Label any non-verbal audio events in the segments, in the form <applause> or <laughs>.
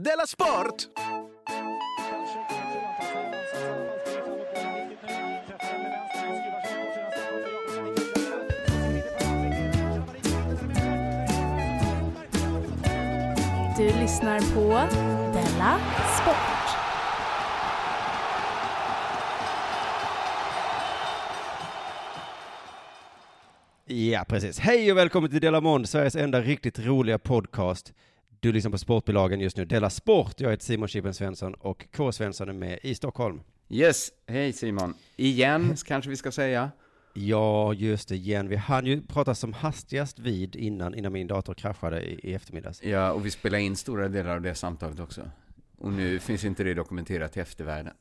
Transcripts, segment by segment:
Della Sport! Du lyssnar på Della Sport. Ja, precis. Hej och välkommen till Dela Mond, Sveriges enda riktigt roliga podcast. Du lyssnar på Sportbilagen just nu, Dela Sport. Jag heter Simon Chippen Svensson och K. Svensson är med i Stockholm. Yes, hej Simon. Igen, <laughs> kanske vi ska säga. Ja, just det, igen. Vi hann ju prata som hastigast vid innan, innan min dator kraschade i, i eftermiddags. Ja, och vi spelade in stora delar av det samtalet också. Och nu finns inte det dokumenterat i eftervärlden.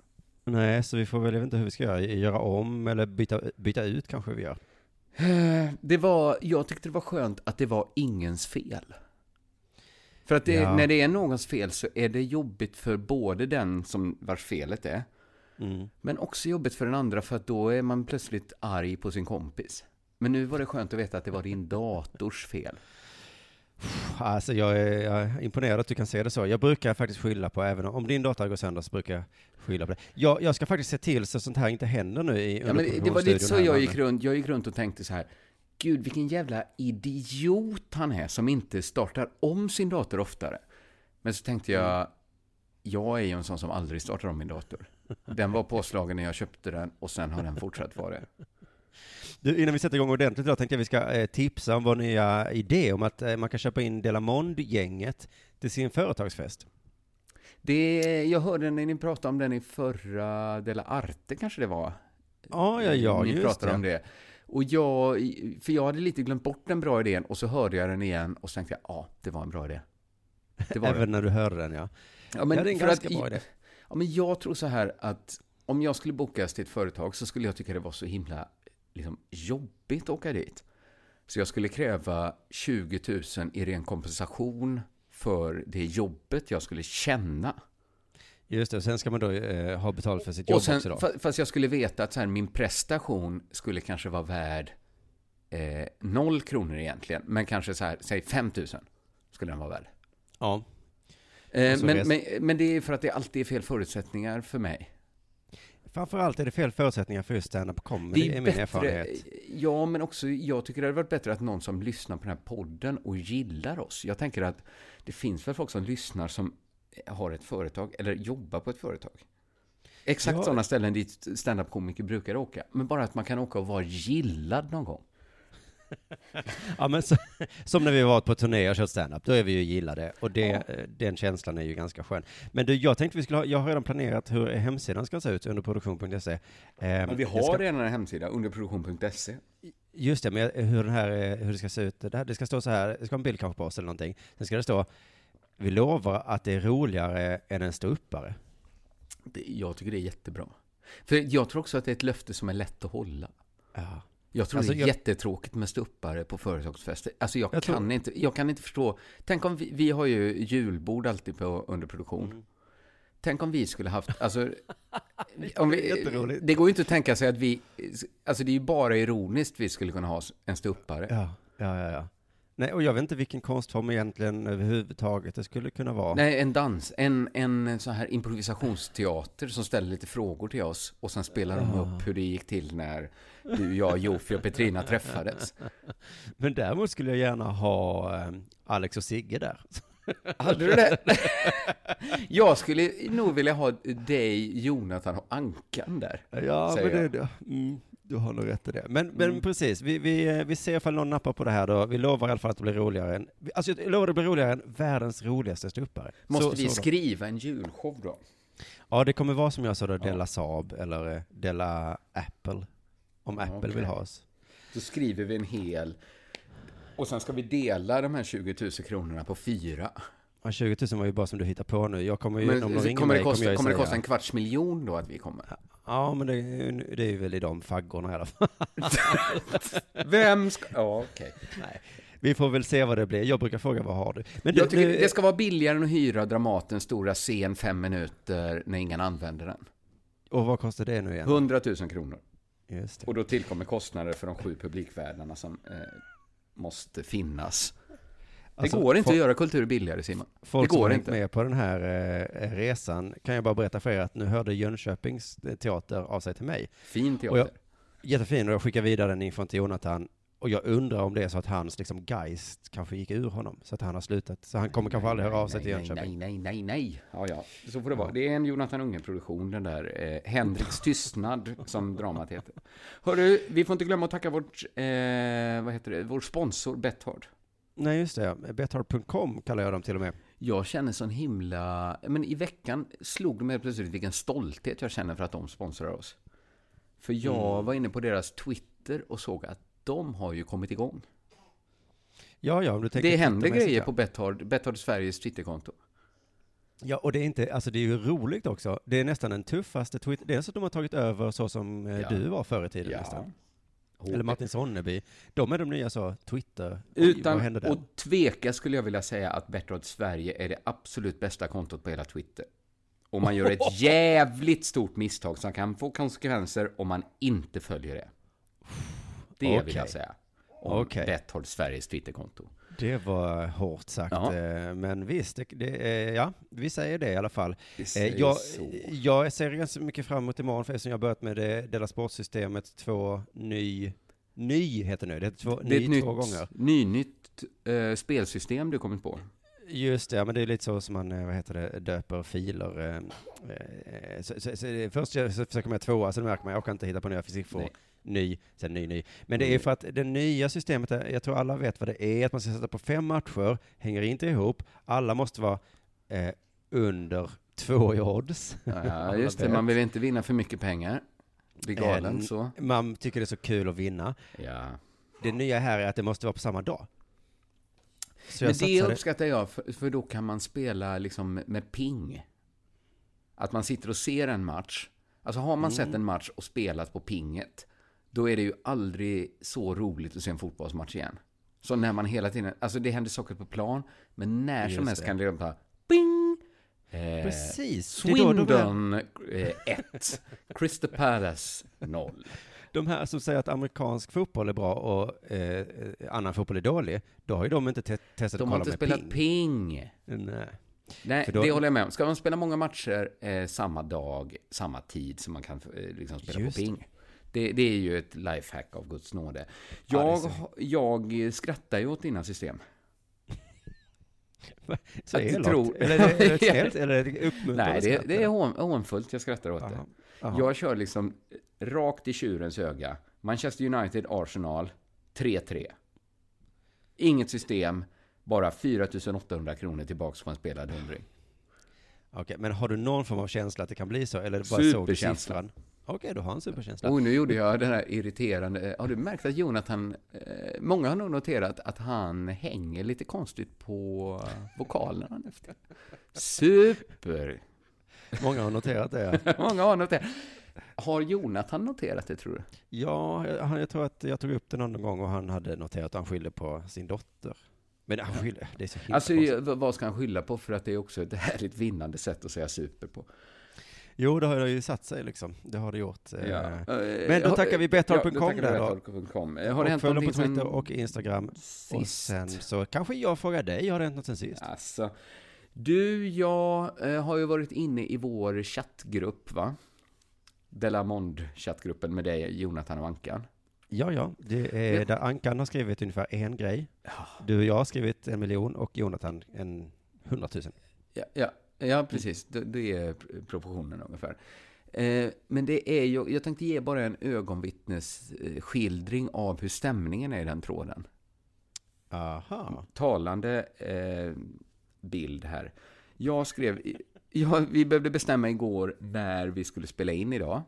Nej, så vi får väl, jag vet inte hur vi ska göra, göra om eller byta, byta ut kanske vi gör. Eh, Det var, jag tyckte det var skönt att det var ingens fel. För att det, Ja. när det är någons fel så är det jobbigt för både den som vars felet är, Mm. men också jobbigt för den andra för att då är man plötsligt arg på sin kompis. Men nu var det skönt att veta att det var din dators fel. Alltså jag är, jag är imponerad att du kan se det så. Jag brukar faktiskt skylla på, även om din dator går sönder så brukar jag skylla på det. Jag, jag ska faktiskt se till så att sånt här inte händer nu i Ja, men det var lite så jag gick runt. Jag gick runt och tänkte så här. Gud, vilken jävla idiot han är som inte startar om sin dator oftare. Men så tänkte jag, jag är ju en sån som aldrig startar om min dator. Den var påslagen när jag köpte den och sen har den fortsatt vara det. Du, innan vi sätter igång ordentligt idag tänkte jag vi ska eh, tipsa om vår nya idé om att eh, man kan köpa in Delamond-gänget till sin företagsfest. det. Jag hörde när ni pratade om den i förra Dela Arte kanske det var. Ja, ja, ja, Ni just pratade det. om det. Och jag, för jag hade lite glömt bort den bra idén och så hörde jag den igen och så tänkte jag, ja, det var en bra idé. <laughs> Var det. Även när du hörde den, ja. Ja, men ja, det är en ganska att- bra idé. <laughs> Ja, men jag tror så här att om jag skulle bokas till ett företag så skulle jag tycka det var så himla liksom, jobbigt att åka dit. Så jag skulle kräva 20 000 i ren kompensation för det jobbet jag skulle känna. Just det, sen ska man då eh, ha betalt för sitt jobb Och sen, också då. fa- fast jag skulle veta att så här, min prestation skulle kanske vara värd eh, noll kronor egentligen, men kanske så här, säg 5 000 skulle den vara värd. Ja. Eh, men, men, men det är för att det alltid är fel förutsättningar för mig. Framförallt är det fel förutsättningar för just stand-up comedy, är, min erfarenhet. Ja, men också jag tycker det hade varit bättre att någon som lyssnar på den här podden och gillar oss. Jag tänker att det finns väl folk som lyssnar som har ett företag eller jobbar på ett företag. Exakt Ja. sådana ställen dit stand-up-komiker brukar åka. Men bara att man kan åka och vara gillad någon gång. <laughs> Ja, men så, som när vi har varit på turné och kört stand-up, då är vi ju gillade. Och det, eh, den känslan är ju ganska skön. Men du, jag tänkte vi skulle ha, jag har redan planerat hur hemsidan ska se ut under produktion.se. Eh, Men vi har ska, redan en hemsida, underproduktion.se. Just det, men hur den här, eh, hur det ska se ut, det, här, det ska stå så här, det ska ha en bild kanske på oss eller någonting. Sen ska det stå, vi lovar att det är roligare än en ståuppare. Jag tycker det är jättebra. För jag tror också att det är ett löfte som är lätt att hålla. Ja. Jag tror Alltså, det är jag- jättetråkigt med stuppare på företagsfester. Alltså jag, Jag tror- kan inte, jag kan inte förstå. Tänk om vi, vi har ju julbord alltid på underproduktion. Mm. Tänk om vi skulle haft, alltså, <laughs> om vi, det går ju inte att tänka sig att vi, alltså det är ju bara ironiskt vi skulle kunna ha en stuppare. Ja, ja, ja, ja. Nej, och jag vet inte vilken konstform egentligen överhuvudtaget det skulle kunna vara. Nej, en dans, en, en sån här improvisationsteater som ställer lite frågor till oss och sen spelar de upp hur det gick till när du, jag, Jofi och Petrina träffades. <laughs> Men däremot skulle jag gärna ha eh, Alex och Sigge där. <laughs> Hade du det? <laughs> Jag skulle nog vilja ha dig, Jonathan och Ankan där. Ja, men det, det, mm, du har nog rätt i det. Men, men precis, vi, vi, eh, vi ser ifall någon nappar på det här då. Vi lovar i alla fall att det blir roligare än, alltså jag lovar att det blir roligare än världens roligaste ståuppare. Måste Så- vi så då. skriva en julshow då? Ja, det kommer vara som jag sa då, Della Saab eller eh, Della Apple. Om Ja, Apple okej. vill ha oss. Då skriver vi en hel... Och sen ska vi dela de här 20 000 kronorna på fyra. Ja, 20 000 var ju bara som du hittar på nu. Jag kommer ju, om de Men ringer kommer, mig det kosta, kommer jag kommer det kosta en kvarts miljon då att vi kommer? Ja, men det, det är väl i de faggorna i alla fall. <laughs> Vem ska... Ja, okej. Nej, vi får väl se vad det blir. Jag brukar fråga vad har du? Men du, Jag tycker nu- det ska vara billigare än att hyra Dramatens stora scen fem minuter när ingen använder den. Och vad kostar det nu igen? 100 000 kronor. Just det. Och då tillkommer kostnader för de sju publikvärdarna som eh, måste finnas. Alltså, det går inte att göra kultur billigare, Simon. Folk det går som inte. med på den här eh, resan kan jag bara berätta för er att nu hörde Jönköpings eh, teater av sig till mig. Fin Och teater. jag- Jättefin och jag skickar vidare den infon till Jonathan. Och jag undrar om det är så att hans liksom geist kanske gick ur honom. Så att han har slutat. Så han kommer kanske aldrig höra av sig till nej, Jönköping. Nej, nej, nej, nej. Ja, ja. Så får det vara. Det är en Jonathan Unge-produktion, den där eh, Henriks tystnad, <laughs> som dramat heter. Hörru, vi får inte glömma att tacka vårt, eh, vad heter det, vår sponsor Betthard. Nej, just det. Bethard.com kallar jag dem till och med. Jag känner sån himla... Men i veckan slog det mig plötsligt vilken stolthet jag känner för att de sponsrar oss. För jag Mm. var inne på deras Twitter och såg att de har ju kommit igång. Ja, ja, om du tänker Det händer grejer ja. på Betthard, Betthard Sveriges Twitterkonto. Ja, och det är inte, alltså det är ju roligt också. Det är nästan den tuffaste Twitter. Det är så att de har tagit över så som eh, Ja. du var förr i tiden nästan. Eller Martin Sonneby. De är de nya så, Twitter. Utan att tveka skulle jag vilja säga att Betthard Sverige är det absolut bästa kontot på hela Twitter. Och man gör ett <laughs> jävligt stort misstag som kan få konsekvenser om man inte följer det. Det vill Okej. jag säga. Om Okej. Betthard Sveriges Twitterkonto. Det var hårt sagt, Ja. eh, men visst, det, det, eh, ja, vi säger det i alla fall. Eh, Jag, jag ser ganska mycket fram emot imorgon, för eftersom jag börjat med det Dela Sportsystemet 2 ny, ny heter nu, det heter två, Det är ny ett två nytt, gånger. nynytt eh, spelsystem du kommit på. Just det, ja, men det är lite så som man, vad heter det, döper filer. eh, Så, så, så, först jag- så försöker man tvåa, sen märker man, jag kan inte hitta på nya siffror. Ny, sen ny, ny. Men det är för att det nya systemet, jag tror alla vet vad det är, att man ska sätta på fem matcher, hänger inte ihop, alla måste vara eh, under två i odds. Ja, <laughs> just det, man vill inte vinna för mycket pengar. Bli galen En- så. Man tycker det är så kul att vinna. Ja. Det nya här är att det måste vara på samma dag. Men det uppskattar jag, för, för då kan man spela liksom med ping. Att man sitter och ser en match. Alltså har man Mm. sett en match och spelat på pinget, då är det ju aldrig så roligt att se en fotbollsmatch igen. Så när man hela tiden, alltså det händer saker på plan, men när som helst det. kan det bara ping! Eh, Precis. De, Swindon 1, Crystal Palace 0. de här som säger att amerikansk fotboll är bra och eh, annan fotboll är dålig, då har ju de inte te- testat De att har kolla inte med spelat ping. ping. Nej. Nej, då- det håller jag med om. Ska man spela många matcher eh, samma dag, samma tid som man kan eh, liksom spela Just på ping. Det, det är ju ett lifehack av Guds nåde. Ja, det Jag, ha- jag skrattar ju åt dina system. <laughs> Så Att elakt. tror- Eller är det, är det snällt? <laughs> Eller är det uppmuntrande Nej, det, det är hånfullt jag skrattar åt det. Jaha. Jaha. Jag kör liksom rakt i tjurens öga. Manchester United, Arsenal, 3-3. Inget system, bara 4 800 kronor tillbaks på en spelad hundring. Okej, men har du någon form av känsla att det kan bli så? Eller bara såg du Superkänsla. Okej, du har en superkänsla. Och nu gjorde jag den här irriterande... Har du märkt att Jonathan... Eh, många har nog noterat att han hänger lite konstigt på vokalerna efter. Super! Många har noterat det. ja. <laughs> Många har noterat. Har Jonathan noterat det, tror du? Ja, jag, jag tror att jag tog upp det någon gång och han hade noterat att han skyllde på sin dotter. Men han skyller, det är så himla Alltså, konstigt. vad ska han skylla på? För att det är också ett härligt vinnande sätt att säga super på. Jo, det har det ju satt sig liksom. Det har det gjort. eh. Eh, Men då tackar vi betthard.com ja, där då. Eh, Har det och hänt någonting på Twitter och Instagram. Och sist? sen så kanske jag frågar dig, har det hänt något sen sist? Alltså, du, jag eh, har ju varit inne i vår chattgrupp, va? Delamond chattgruppen med dig, Jonathan och Ankan. Ja, ja. Det är Ja. där Ankan har skrivit ungefär en grej. Du och jag har skrivit en miljon och Jonathan en hundratusen. Ja, ja, ja precis. Det, det är pr- proportionen ungefär. Eh, men det är ju, jag tänkte ge bara en ögonvittnesskildring av hur stämningen är i den tråden. Aha. talande eh, bild här. Jag skrev, ja, vi behövde bestämma igår när vi skulle spela in idag.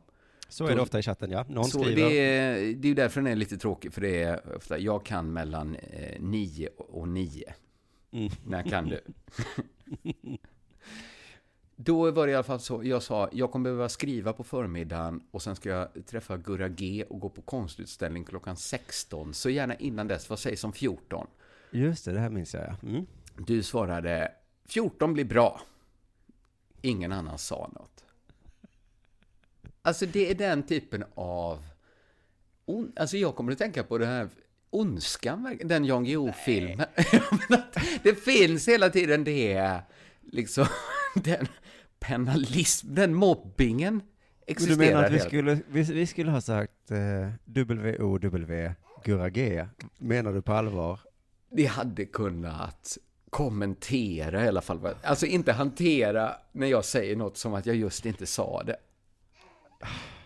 Så är det ofta i chatten, ja. Någon Så skriver. det, är, det är därför den är lite tråkig, för det är ofta, jag kan mellan eh, nio och nio. Mm. När kan du? <laughs> Då var det i alla fall så, jag sa, jag kommer behöva skriva på förmiddagen och sen ska jag träffa Gurra G och gå på konstutställning klockan 16. Så gärna innan dess, vad sägs om 14? Just det, det här minns jag, ja. Mm. Du svarade 14 blir bra. Ingen annan sa något. Alltså det är den typen av... on- Alltså jag kommer att tänka på det här Ondskan, den Jan Guillou-filmen. <laughs> Det finns hela tiden det, liksom, <laughs> den penalism, den mobbingen Men du existerar. menar att vi skulle, vi, vi skulle ha sagt eh, W-O-W, Gurra G? Menar du på allvar? Vi hade kunnat kommentera i alla fall. Alltså inte hantera när jag säger något som att jag just inte sa det.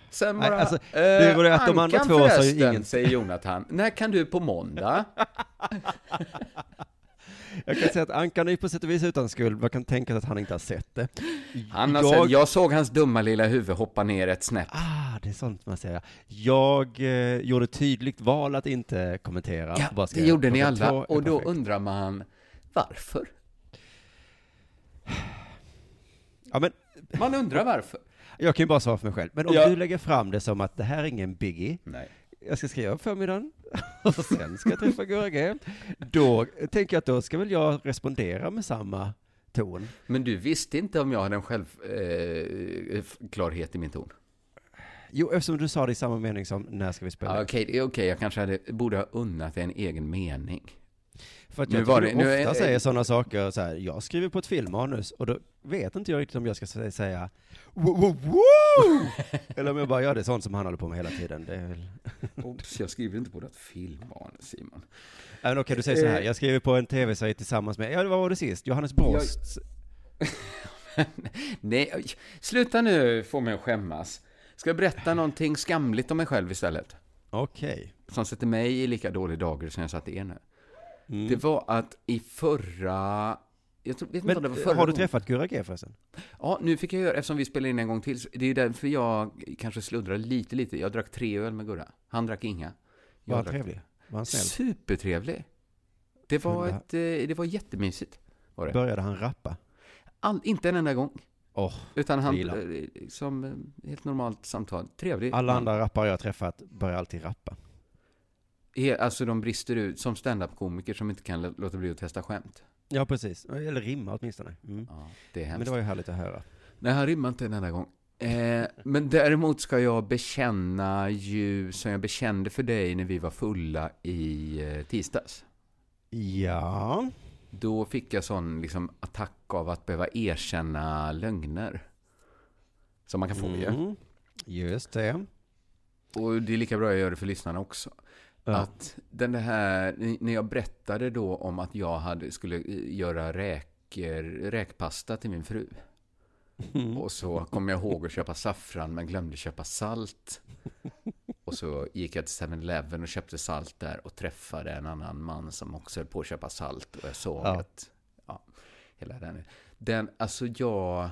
Sen Nej, bara, alltså, det var det att de andra två sa ju inget. säger Jonathan. När kan du på måndag? <laughs> Jag kan säga att Ankan är på sätt och vis utan skuld, man kan tänka sig att han inte har sett det. Han har jag... sett, jag såg hans dumma lilla huvud hoppa ner ett snäpp. Ah, det är sånt man säger. Jag eh, gjorde tydligt val att inte kommentera. Ja, det gjorde ni alla. Och då perfekt. undrar man, varför? Ja, men Man undrar varför. jag kan ju bara svara för mig själv. Men om Ja. du lägger fram det som att det här är ingen biggie, Nej. Jag ska skriva på förmiddagen, <laughs> och sen ska jag träffa Gurra då tänker jag att då ska väl jag respondera med samma ton. Men du visste inte om jag hade en självklarhet i min ton? Jo, eftersom du sa det i samma mening som när ska vi spela? Ja, Okej, är okej. jag kanske hade, borde ha unnat dig en egen mening. För att Nu jag var tycker det- ofta är- säger sådana saker så här, jag skriver på ett filmmanus och då vet inte jag riktigt om jag ska sä- säga "Wo- wo- woo!" <laughs> eller om jag bara gör det sånt som han håller på med hela tiden. Det väl... <laughs> Oops, jag skriver inte på något filmmanus, Simon. Men Okej, du säger så här, Eh. jag skriver på en tv-serie tillsammans med, ja vad var det sist? Johannes Brost. <laughs> Nej, sluta nu få mig att skämmas. Ska jag berätta någonting skamligt om mig själv istället? Okej. Som sätter mig i lika dålig dager som jag satt er nu. Mm. Det var att i förra... Jag tror, Men var eh, har du träffat Gurra G förresten? Ja, nu fick jag göra, eftersom vi spelade in en gång till, det är därför jag kanske sluddrar lite, lite. Jag drack tre öl med Gurra. Han drack inga. Var Jag han drack- trevlig? Var han snäll? Supertrevlig. Det var, ett, eh, det var jättemysigt. Var det. Började han rappa? All, inte en enda gång. Åh, Utan han, eh, som eh, helt normalt samtal. Trevlig. alla andra rappare jag träffat börjar alltid rappa. He- Alltså de brister ut som standup-komiker som inte kan lå- låta bli att testa skämt. Ja, precis. Eller rimma åtminstone. Mm. Ja, det är Men hemskt. det var ju härligt att höra. Nej, han rimmar inte en enda gång. Eh, men däremot ska jag bekänna ju, som jag bekände för dig när vi var fulla i eh, tisdags. Ja. Då fick jag sån liksom, attack av att behöva erkänna lögner. Som man kan få ju. Mm. Just det. Och det är lika bra jag gör det för lyssnarna också. Ja. Att den här, när jag berättade då om att jag hade, skulle eh, göra räker, räkpasta till min fru. Mm. Och så kom jag ihåg att köpa saffran men glömde köpa salt. Och så gick jag till 7-Eleven och köpte salt där och träffade en annan man som också höll på att köpa salt. Och jag såg Ja. att, ja, hela den. Den, alltså jag,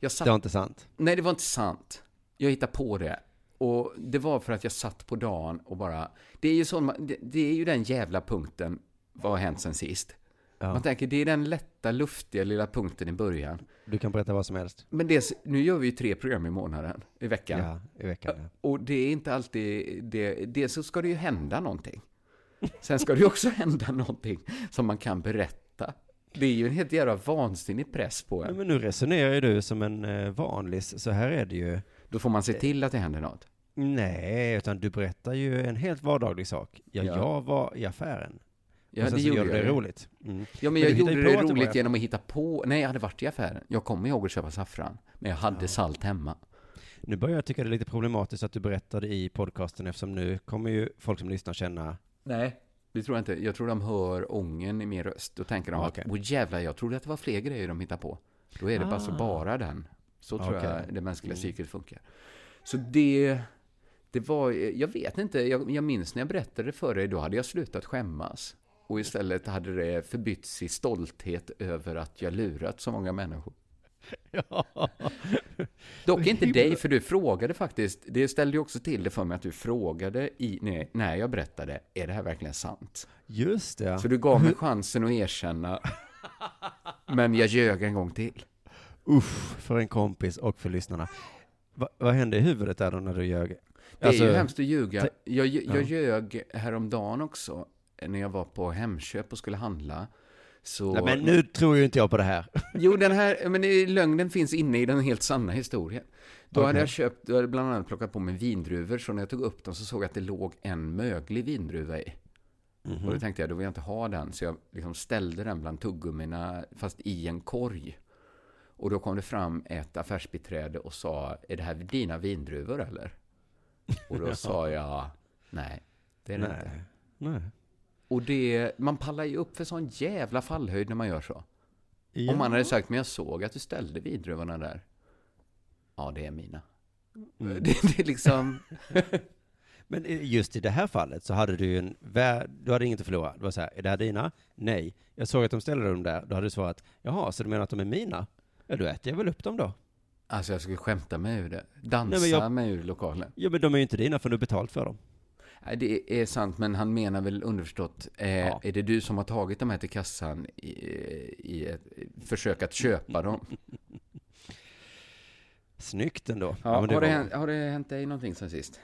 jag satt Det var inte sant. Nej, det var inte sant. Jag hittade på det. Och det var för att jag satt på dagen och bara... Det är ju, sån, det, det är ju den jävla punkten, vad har hänt sen sist? Ja. Man tänker, det är den lätta, luftiga lilla punkten i början. Du kan berätta vad som helst. Men det, nu gör vi ju tre program i månaden, i veckan. Ja, i veckan. Ja. Och det är inte alltid... Det, dels så ska det ju hända någonting. <laughs> Sen ska det ju också hända någonting som man kan berätta. Det är ju en helt jävla vansinnig press på en. men nu resonerar ju du som en eh, vanlis, så här är det ju. Då får man se till att det händer något. Nej, utan du berättar ju en helt vardaglig sak. Ja, Ja. jag var i affären. Ja, och sen det så gjorde jag det roligt. Mm. Ja, men Men jag du hittar gjorde det roligt genom att hitta på. Nej, jag hade varit i affären. Jag kommer ihåg att köpa saffran. Men jag hade salt hemma. Nu börjar jag tycka det är lite problematiskt att du berättade i podcasten eftersom nu kommer ju folk som lyssnar känna Nej. Det tror jag inte. Jag tror de hör ången i min röst. Då tänker de Okej. att, åh jävlar, jag trodde att det var fler grejer de hittade på. Då är det bara Ah. bara den. Så tror Okej. jag det mänskliga Mm. psyket funkar. Så det, det var, jag vet inte, jag, jag minns när jag berättade det för dig, då hade jag slutat skämmas. Och istället hade det förbytts i stolthet över att jag lurat så många människor. <laughs> Ja. Dock inte dig, för du frågade faktiskt, det ställde ju också till det för mig att du frågade i, när, när jag berättade, är det här verkligen sant? Just det. Så du gav mig <laughs> chansen att erkänna, men jag ljög en gång till. Uff, för en kompis och för lyssnarna. Va, vad hände i huvudet där då när du ljög? Det Alltså, är ju hemskt att ljuga. Jag, jag Ja. ljög häromdagen också, när jag var på Hemköp och skulle handla. Så... Nej, men nu tror ju inte jag på det här. <laughs> Jo, den här, men lögnen finns inne i den helt sanna historien. Då hade Okej. jag köpt, då hade jag bland annat plockat på mig vindruvor, så när jag tog upp dem så såg jag att det låg en möglig vindruva i. Mhm. Och då tänkte jag, då vill jag inte ha den. Så jag liksom ställde den bland tuggummina, fast i en korg. Och då kom det fram ett affärsbiträde och sa, är det här dina vindruvor eller? Och då <laughs> sa jag, nej, det är det inte. Nej. Nej. Och det, man pallar ju upp för sån jävla fallhöjd när man gör så. Ja. Om man hade sagt, men jag såg att du ställde vindruvorna där. Ja, det är mina. Mm. <laughs> Det, det är liksom... <laughs> Men just i det här fallet så hade du ju en, vä- du hade inget att förlora. Det var så här, är det här dina? Nej. Jag såg att de ställde dem där. Då hade du svarat, jaha, så du menar att de är mina? Ja, då äter jag väl upp dem då. Alltså jag skulle skämta mig ur det. Dansa Nej, jag- mig ur lokalen. Ja, men de är ju inte dina för du har betalt för dem. Nej, det är sant, men han menar väl underförstått, eh, Ja. är det du som har tagit de här till kassan i, i ett försök att köpa dem? <laughs> Snyggt ändå. Ja, men det har, det var- hänt, har det hänt dig någonting sen sist?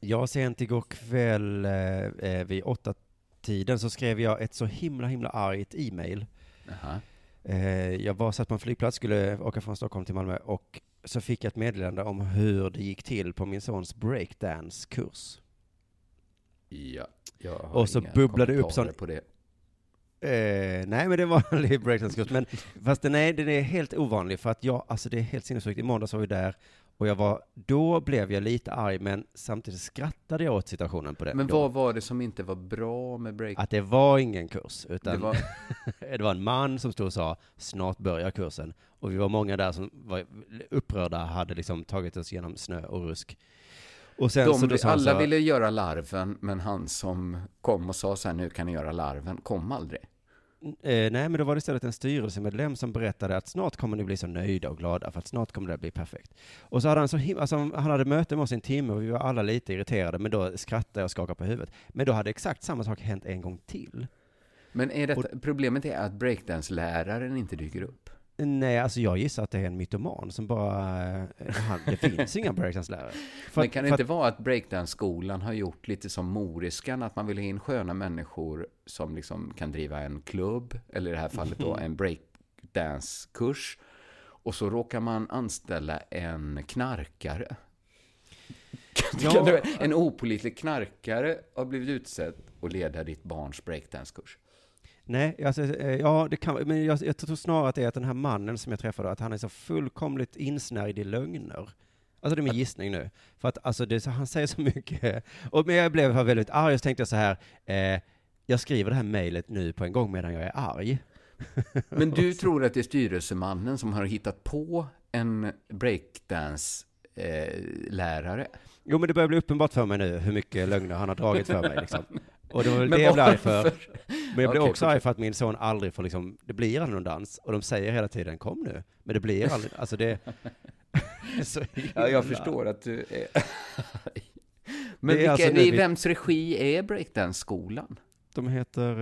Jag sent igår kväll eh, eh, vid åtta tiden så skrev jag ett så himla, himla argt e-mail. Jaha. Eh, jag var satt på en flygplats, skulle åka från Stockholm till Malmö och så fick jag ett meddelande om hur det gick till på min sons breakdance-kurs. Ja, jag har Och så det upp sån- på det. Eh, nej, men det var en vanlig breakdance-kurs. Men fast den är, den är helt ovanlig för att jag, alltså det är helt sinnessjukt. I måndags var vi där och jag var, då blev jag lite arg men samtidigt skrattade jag åt situationen på det. Men vad var det som inte var bra med break? Att det var ingen kurs, utan Det var, <laughs> det var en man som stod och sa snart börjar kursen. Och vi var många där som var upprörda, hade liksom tagit oss genom snö och rusk. Och sen så de, då sa han alla så, ville göra larven, men han som kom och sa så här, nu kan ni göra larven, kom aldrig. Eh, nej, men då var det istället en styrelsemedlem som berättade att snart kommer ni bli så nöjda och glada för att snart kommer det att bli perfekt. Och så hade han så him- alltså, han hade möte med oss i en timme och vi var alla lite irriterade, men då skrattade jag och skakade på huvudet. Men då hade exakt samma sak hänt en gång till. Men är detta, problemet är att breakdance-läraren inte dyker upp. Nej, alltså jag gissar att det är en mytoman som bara, eh, han, det finns inga breakdance-lärare. <laughs> Men att- kan det inte vara att breakdance-skolan har gjort lite som Moriskan, att man vill ha in sköna människor som liksom kan driva en klubb, eller i det här fallet då <laughs> en breakdance-kurs. Och så råkar man anställa en knarkare. <laughs> Ja. En opolitlig knarkare har blivit utsedd att leda ditt barns breakdance-kurs. Nej, alltså, eh, ja, det kan, men jag, jag tror snarare att det är att den här mannen som jag träffade, att han är så fullkomligt insnärjd i lögner. Alltså det är min gissning nu. För att alltså, det, han säger så mycket. <laughs> Och, men jag blev väldigt arg, och så tänkte jag så här, eh, jag skriver det här mejlet nu på en gång medan jag är arg. <laughs> Men du tror att det är styrelsemannen som har hittat på en breakdance-lärare? Jo, men det börjar bli uppenbart för mig nu hur mycket lögner han har dragit för mig. Liksom. <laughs> Och det var väl det jag blev arg för. Men jag blev Okej, också arg för att min son aldrig får liksom, det blir aldrig någon dans. Och de säger hela tiden, kom nu. Men det blir aldrig, alltså det... <laughs> så Ja, himla- jag förstår att du är... <laughs> Men vilka, alltså i vems regi är breakdance-skolan? De heter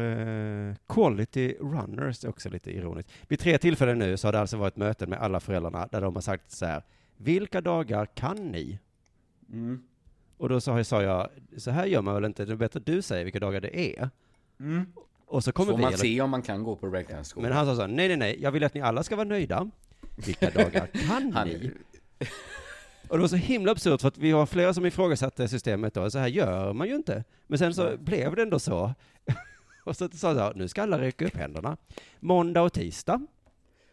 eh, Quality Runners, det är också lite ironiskt. Vid tre tillfällen nu så har det alltså varit möten med alla föräldrarna där de har sagt så här, vilka dagar kan ni? Mm. Och då sa jag, sa jag, så här gör man väl inte, det är bättre att du säger vilka dagar det är. Och så kommer Får vi, man eller- se om man kan gå på breakdance-skolan? men han sa så här, nej, nej, nej, jag vill att ni alla ska vara nöjda. Vilka dagar kan <laughs> Han- ni? Och det var så himla absurt för att vi har flera som ifrågasatte systemet då, så här gör man ju inte. Men sen så blev det ändå så. <laughs> och så sa jag, nu ska alla räcka upp händerna. Måndag och tisdag.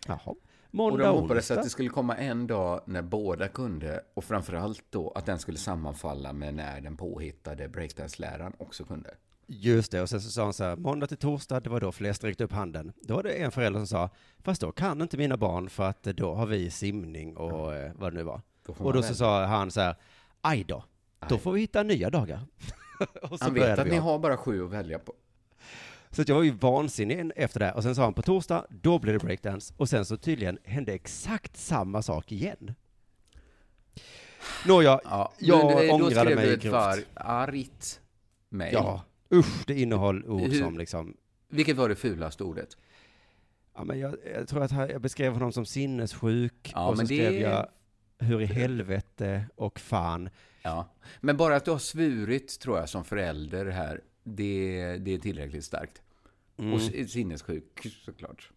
Jaha. Och Måndag de och hoppades onsdag. att det skulle komma en dag när båda kunde, och framförallt då att den skulle sammanfalla med när den påhittade breakdance-läraren också kunde. Just det, och sen så sa han så här, måndag till torsdag, det var då flest räckte upp handen. Då var det en förälder som sa, fast då kan inte mina barn för att då har vi simning och eh, vad det nu var. Då Och då så sa han så här, aj då, då Aj. får vi hitta nya dagar. <laughs> Han vet att vi ni har bara sju att välja på. Så att jag var ju vansinnig efter det. Och sen sa han på torsdag, då blir det breakdance. Och sen så tydligen hände exakt samma sak igen. Nåja, Ja, Jag men, eh, då ångrade skrev mig du ett grovt. var argt mejl. ja, usch, det innehåll ord Hur- som liksom, Vilket var det fulaste ordet? ja men jag, jag tror att jag beskrev honom som sinnessjuk. Ja, och så det- skrev jag hur i helvete och fan. Ja. Men bara att du har svurit, tror jag, som förälder här, det, det är tillräckligt starkt. Mm. Och sinnessjuk, såklart.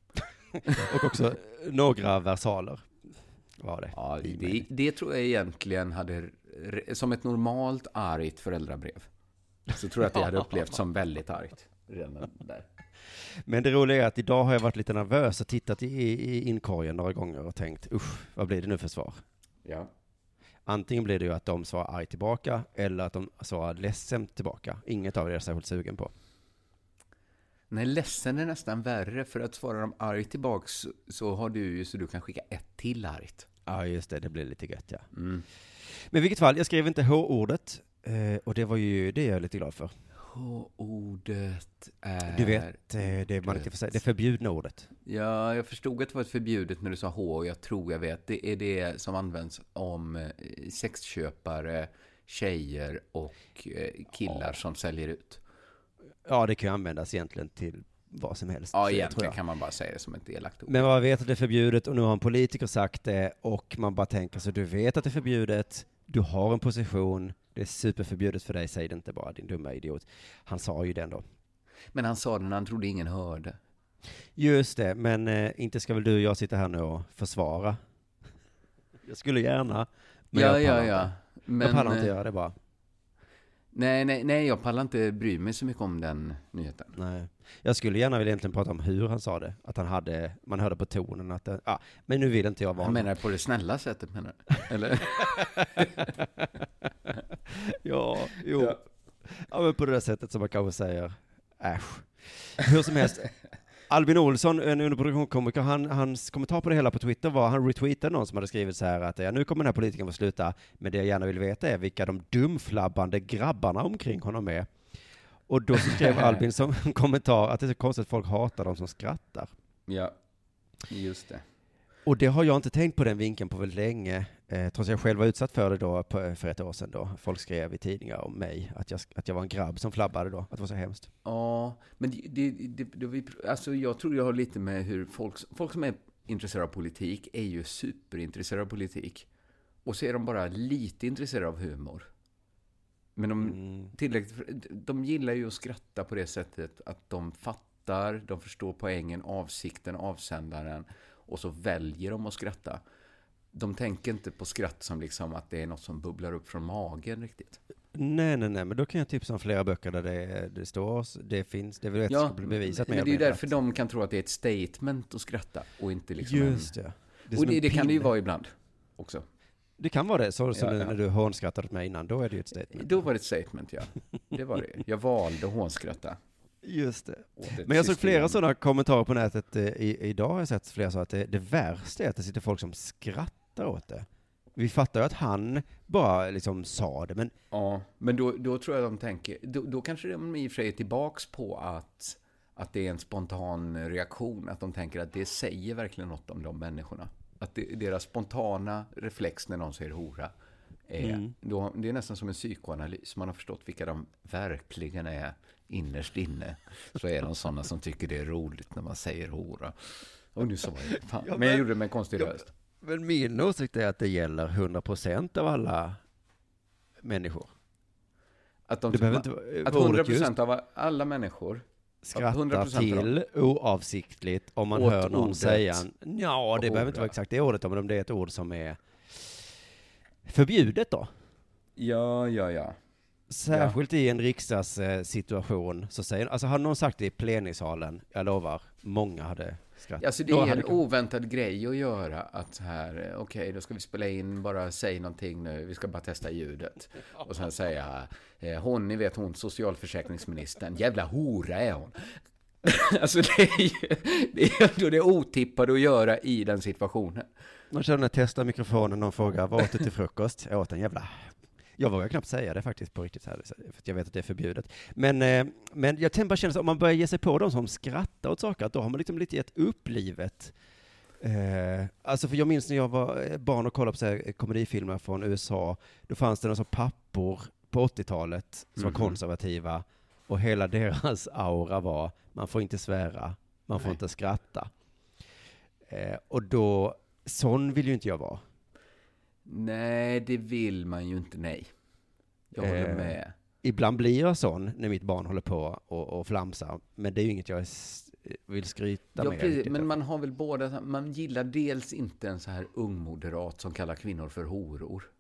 <laughs> Och också några versaler var det. Ja, det, det tror jag egentligen hade, som ett normalt argt föräldrabrev, så tror jag att det hade upplevts som väldigt argt. redan där. Men det roliga är att idag har jag varit lite nervös och tittat i, i inkorgen några gånger och tänkt, usch, vad blir det nu för svar? Ja. Antingen blir det ju att de svarar arg tillbaka eller att de svarar ledsen tillbaka. Inget av det är jag särskilt sugen på. Nej, ledsen är nästan värre, för att svara dem argt tillbaks så, så har du ju så du kan skicka ett till argt. Ja, just det, det blir lite gött ja. Mm. Men i vilket fall, jag skrev inte H-ordet eh, och det var ju det jag är lite glad för. H-ordet är... Du vet, eh, det man inte säga, det förbjudna ordet. Ja, jag förstod att det var ett förbjudet när du sa H, och jag tror jag vet. Det är det som används om eh, sexköpare, tjejer och eh, killar som säljer ut. Ja, det kan ju användas egentligen till vad som helst. Ja, egentligen kan man bara säga det som ett elakt ord. Men man vet att det är förbjudet och nu har en politiker sagt det och man bara tänker så du vet att det är förbjudet, du har en position, det är superförbjudet för dig, säg det inte bara din dumma idiot. Han sa ju det ändå. Men han sa det när han trodde ingen hörde. Just det, men eh, inte ska väl du och jag sitta här nu och försvara? Jag skulle gärna, men ja, jag ja, pallar ja. inte. Men, jag pallar inte eh, göra det bara. Nej, nej, nej, jag pallar inte bry mig så mycket om den nyheten. Nej. Jag skulle gärna vilja egentligen prata om hur han sa det. Att han hade, man hörde på tonen att det, ja, men nu vill inte jag vara Han menar på det snälla sättet, menar du? Eller? <laughs> <laughs> <laughs> Ja, jo. Ja. Ja. men på det där sättet som man kanske säger, äsch. Hur som helst, <laughs> Albin Olsson, en underproduktionskomiker, han, hans kommentar på det hela på Twitter var, han retweetade någon som hade skrivit så här att ja, nu kommer den här politikern få sluta, men det jag gärna vill veta är vilka de dumflabbande grabbarna omkring honom är. Och då skrev <laughs> Albin som en kommentar att det är så konstigt att folk hatar de som skrattar. Ja, just det. Och det har jag inte tänkt på den vinkeln på väldigt länge, eh, trots att jag själv var utsatt för det då på, för ett år sedan då. Folk skrev i tidningar om mig, att jag, att jag var en grabb som flabbade då, att det var så hemskt. Ja, men det, det, det, det, alltså jag tror jag har lite med hur folk, folk som är intresserade av politik är ju superintresserade av politik. Och så är de bara lite intresserade av humor. Men de, Mm. tillräckligt, de gillar ju att skratta på det sättet att de fattar, de förstår poängen, avsikten, avsändaren och så väljer de att skratta. De tänker inte på skratt som liksom att det är något som bubblar upp från magen riktigt. Nej, nej, nej, men då kan jag tipsa om flera böcker där det, det står, det finns, det är väl bli bevisat mer men det är ju därför att- de kan tro att det är ett statement att skratta och inte liksom Just det. en... Det, är och det, det kan det ju vara ibland också. Det kan vara det, så som Ja, ja. när du hånskrattade åt mig innan, då är det ju ett statement. Då var det ett statement, ja. Det var det. Jag valde att hånskratta. Just det. Men jag såg flera sådana kommentarer på nätet eh, i, idag, har jag sett flera så att det, det värsta är att det sitter folk som skrattar åt det. Vi fattar ju att han bara liksom sa det, men Ja, men då, då tror jag de tänker, då, då kanske de i och för sig är tillbaks på att, att det är en spontan reaktion, att de tänker att det säger verkligen något om de människorna. Att det, deras spontana reflex när någon säger hora, är, Mm. då, det är nästan som en psykoanalys. Man har förstått vilka de verkligen är innerst inne. Så är de sådana som tycker det är roligt när man säger hora. Och nu sa jag fan. Ja, Men jag men- gjorde det med en konstig Ja, röst. Men min åsikt är att det gäller 100% av alla människor. Att, de, Det inte att vara 100 ordet just procent av alla människor skrattar 100% av till oavsiktligt om man hör någon ordet säga, ja det behöver inte vara exakt det ordet men om det är ett ord som är förbjudet då. Ja, ja, ja. Särskilt i en riksdagssituation så säger, alltså hade någon sagt det i plenisalen, jag lovar, många hade skrattat. Alltså det är en oväntad grej att göra att så här, eh, okej, då ska vi spela in, bara säg någonting nu, vi ska bara testa ljudet. Och sen säga, eh, hon, ni vet hon, socialförsäkringsministern, jävla hora är hon. <laughs> alltså det är ju, det är ändå det otippade att göra i den situationen. Man känner när testar mikrofonen, någon frågar, vad åt du till frukost? Jag åt en jävla... Jag vågar knappt säga det faktiskt på riktigt här, för jag vet att det är förbjudet. Men, eh, men jag tänkte bara känna så, om man börjar ge sig på de som skrattar åt saker, att då har man liksom lite gett upp livet. Eh, alltså för jag minns när jag var eh, barn och kollade på så här, komedifilmer från USA, då fanns det några så pappor på 80-talet som Mhm. var konservativa, och hela deras aura var, man får inte svära, man får Nej. inte skratta. Eh, och då, sån vill ju inte jag vara. Nej, det vill man ju inte, nej. Jag håller Eh, med. Ibland blir jag sån när mitt barn håller på och, och flamsar, men det är ju inget jag vill skryta Ja, med. precis, men man har väl båda, man gillar dels inte en så här ung moderat som kallar kvinnor för horor.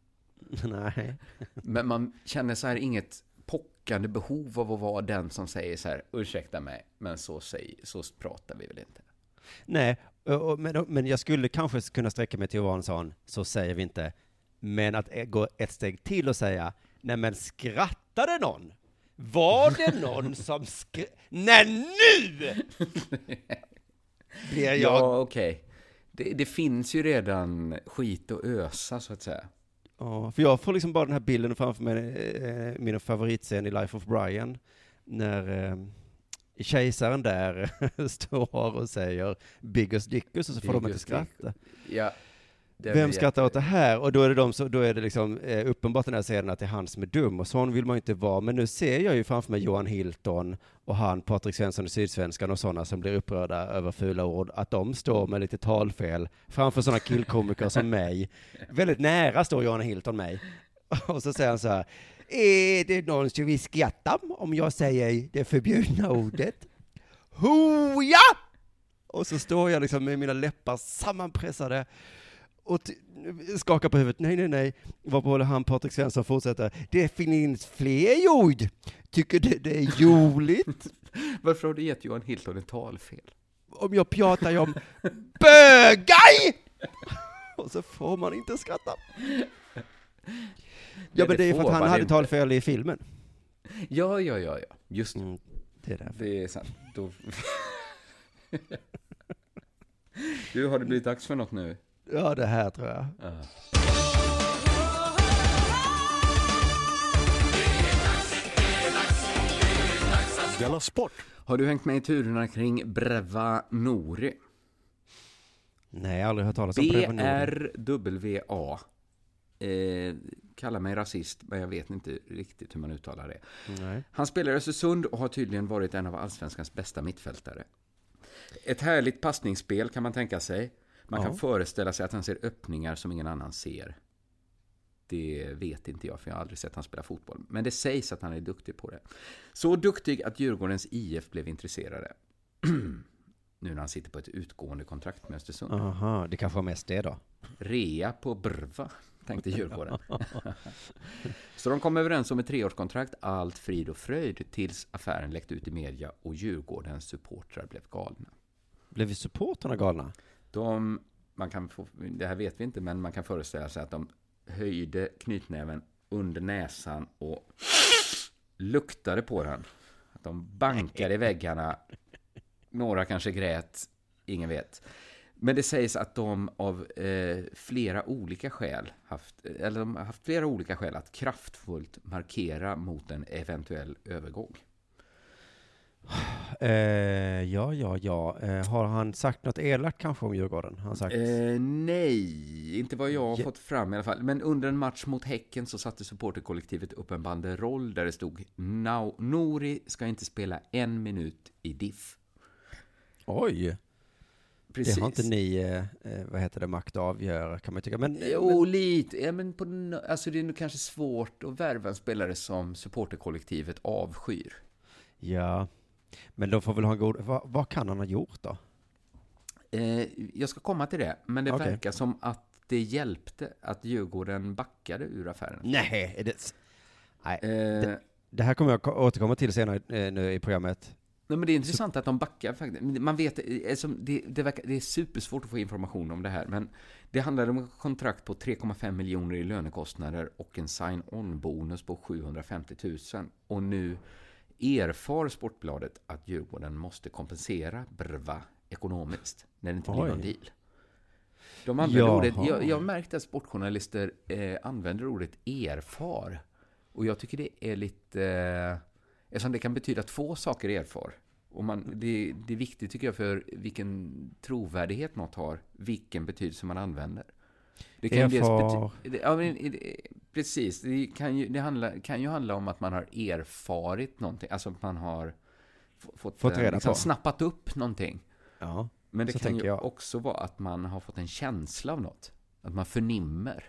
<laughs> Nej. Men man känner så här inget pockande behov av att vara den som säger så här, ursäkta mig, men så, säg, så pratar vi väl inte. Nej, men, men jag skulle kanske kunna sträcka mig till att vara en sån, så säger vi inte. Men att eh, gå ett steg till och säga, nej men skrattade någon? Var det <laughs> någon som skrattade? Nej nu! <laughs> Blir jag... Ja, okej. Det, det finns ju redan skit att ösa, så att säga. Ja, för jag får liksom bara den här bilden framför mig, eh, min favoritscen i Life of Brian, när eh, kejsaren där <laughs> står och säger Biggest Dickus och så får de inte Biggest skratta. Ja. Vem skrattar åt det här? Och då är det, de, så, då är det liksom eh, uppenbart den här scenen att det är han som är dum, och sån vill man ju inte vara. Men nu ser jag ju framför mig Johan Hilton och han, Patrik Svensson i Sydsvenskan och sådana som blir upprörda över fula ord, att de står med lite talfel framför sådana killkomiker som <laughs> mig. Väldigt nära står Johan Hilton mig. Och så säger han så här, är det någon som vill skratta om jag säger det förbjudna <laughs> ordet? Hoja! Och så står jag liksom med mina läppar sammanpressade och skakar på huvudet. Nej, nej, nej. Varpå han, Patrik Svensson, fortsätter. Det finns fler ord. Tycker du det är roligt? <laughs> Varför har du gett Johan Hilton ett talfel? Om jag pratar ju om bögaj! <laughs> Och så får man inte skratta. Ja, men det är för att han hade inte. talfel i filmen. Ja, ja, ja, ja. Just det. Mm, det är därför. Det är sant. Då... <laughs> du, har det blivit dags för något nu? Ja, det här tror jag. Ja. Della Sport! Har du hängt med i turerna kring Breva Nori? Nej, jag har aldrig hört talas om Prevon Norden. B-R-W-A. Eh, kallar mig rasist, men jag vet inte riktigt hur man uttalar det. Nej. Han spelar i Östersund och har tydligen varit en av allsvenskans bästa mittfältare. Ett härligt passningsspel kan man tänka sig. Man Ja. kan föreställa sig att han ser öppningar som ingen annan ser. Det vet inte jag, för jag har aldrig sett han spela fotboll. Men det sägs att han är duktig på det. Så duktig att Djurgårdens IF blev intresserade. <clears throat> nu när han sitter på ett utgående kontrakt med Östersund. Aha, det kanske var mest det då. Rea på Brva, tänkte Djurgården. <laughs> Så de kom överens om ett treårskontrakt, allt frid och fröjd, tills affären läckte ut i media och Djurgårdens supportrar blev galna. Blev vi supporterna galna? De, man kan få, det här vet vi inte, men man kan föreställa sig att de höjde knytnäven under näsan och luktade på den. Att de bankade i väggarna. Några kanske grät, ingen vet. Men det sägs att de av eh, flera olika skäl haft, eller de har haft flera olika skäl att kraftfullt markera mot en eventuell övergång. Eh, ja, ja, ja. Eh, har han sagt något elakt kanske om Djurgården? Han sagt? Eh, nej, inte vad jag har fått fram i alla fall. Men under en match mot Häcken så satte supporterkollektivet upp en banderoll där det stod "Nau- Nori ska inte spela en minut i diff. Oj! Precis. Det har inte ni, eh, eh, vad heter det, makt att avgöra kan man tycka. Men, Jo, lite. Ja, men på, alltså det är nog kanske svårt att värva en spelare som supporterkollektivet avskyr. men, ja. Men de får väl ha en god, vad, vad kan han ha gjort då? Eh, jag ska komma till det, men det Okej. verkar som att det hjälpte att Djurgården backade ur affären. Nej, det... Nej, Eh, det här kommer jag ko- återkomma till senare eh, nu i programmet. Nej, men det är intressant att de backar faktiskt. Man vet, som det, det, verkar, det är supersvårt att få information om det här, men det handlar om ett kontrakt på 3,5 miljoner i lönekostnader och en sign-on-bonus på 750 000. Och nu erfar Sportbladet att Djurgården måste kompensera Brva ekonomiskt när det inte blir Oj. någon deal. De använder Jaha. ordet, jag, jag märkte att sportjournalister eh, använder ordet erfar. Och jag tycker det är lite... Eh, eftersom det kan betyda två saker erfar. Och man, det, det är viktigt tycker jag för vilken trovärdighet något har, vilken betydelse man använder. Det kan Erfar. bety- ja, men, precis, det, kan ju, det handla, kan ju handla om att man har erfarit någonting, alltså att man har fått, Fått reda liksom, på. snappat upp någonting. Ja. Men det kan ju jag. också vara att man har fått en känsla av något. Att man förnimmer.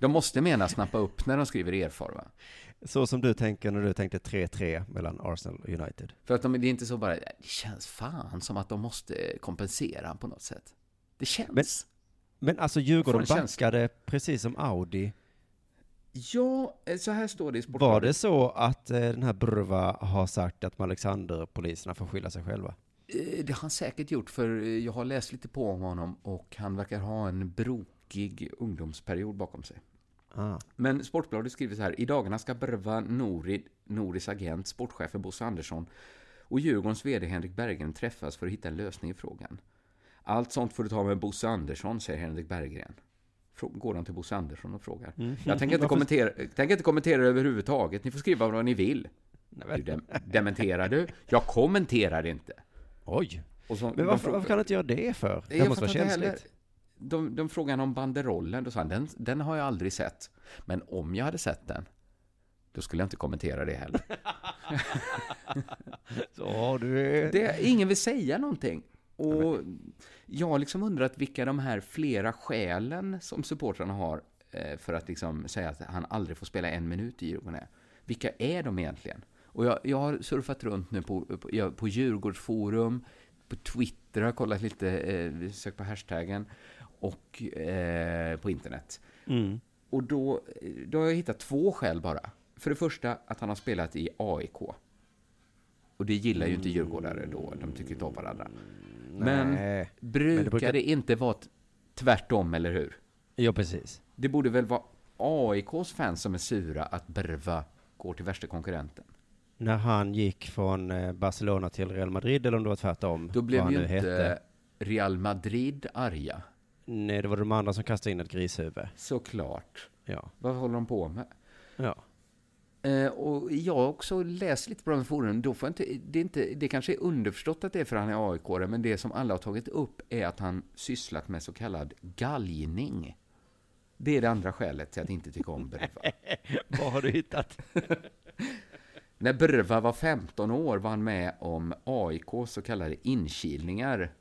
De måste mena snappa upp när de skriver erfar, va? Så som du tänker när du tänkte 3-3 mellan Arsenal och United. För att de, det är inte så bara, det känns fan som att de måste kompensera på något sätt. Det känns. Men- Men alltså Djurgården en känsla. backade precis som Audi Ja, eh, så här står det i Var Sportbladet. det så att eh, den här Burva har sagt att Alexander-poliserna får skylla sig själva? Eh, Det har han säkert gjort, för jag har läst lite på om honom och han verkar ha en brokig ungdomsperiod bakom sig. Ah. Men Sportbladet skriver så här. I dagarna ska Berva Norid, Noris agent, sportchefen Bosse Andersson och Djurgårdens VD Henrik Berggren träffas för att hitta en lösning i frågan. Allt sånt får du ta med Bosse Andersson, säger Henrik Berggren. Går han till Bosse Andersson och frågar. Mm. Jag tänker inte, <laughs> kommentera, tänker inte kommentera överhuvudtaget. Ni får skriva vad ni vill. Du dem, dementerar du? Jag kommenterar inte. Oj! Så, Men varför, varför kan han inte göra det för? Det måste vara känsligt. De, de frågade om banderollen. Då sa han, den, den har jag aldrig sett. Men om jag hade sett den, då skulle jag inte kommentera det heller. <laughs> Så, du är... Det, ingen vill säga någonting. Och jag har liksom undrat vilka de här flera skälen som supportrarna har eh, för att liksom säga att han aldrig får spela en minut i Djurgården är. Vilka är de egentligen? Och jag, jag har surfat runt nu på, på, på Djurgårdsforum, på Twitter har kollat lite, eh, sökt på hashtaggen, och eh, på internet. Mm. Och då, då har jag hittat två skäl bara. För det första att han har spelat i AIK. Och det gillar ju inte djurgårdare då, de tycker inte om varandra. Men Nej. brukar det, brukar- inte vara tvärtom, eller hur? Ja, precis. Det borde väl vara AIKs fans som är sura att Berva går till värsta konkurrenten. När han gick från eh, Barcelona till Real Madrid, eller om det var tvärtom. Då blev ju inte hette. Real Madrid arga. Nej, det var de andra som kastade in ett grishuvud. Såklart. Ja. Vad håller de på med? Ja. Eh, och jag har också läst lite på de forum. Då får inte, det, är inte, det kanske är underförstått att det är för att han är aik men det som alla har tagit upp är att han sysslat med så kallad galgning. Det är det andra skälet till att inte tycka om Berva. <laughs> Vad har du hittat? <laughs> När Berva var 15 år var han med om AIKs så kallade inkilningar.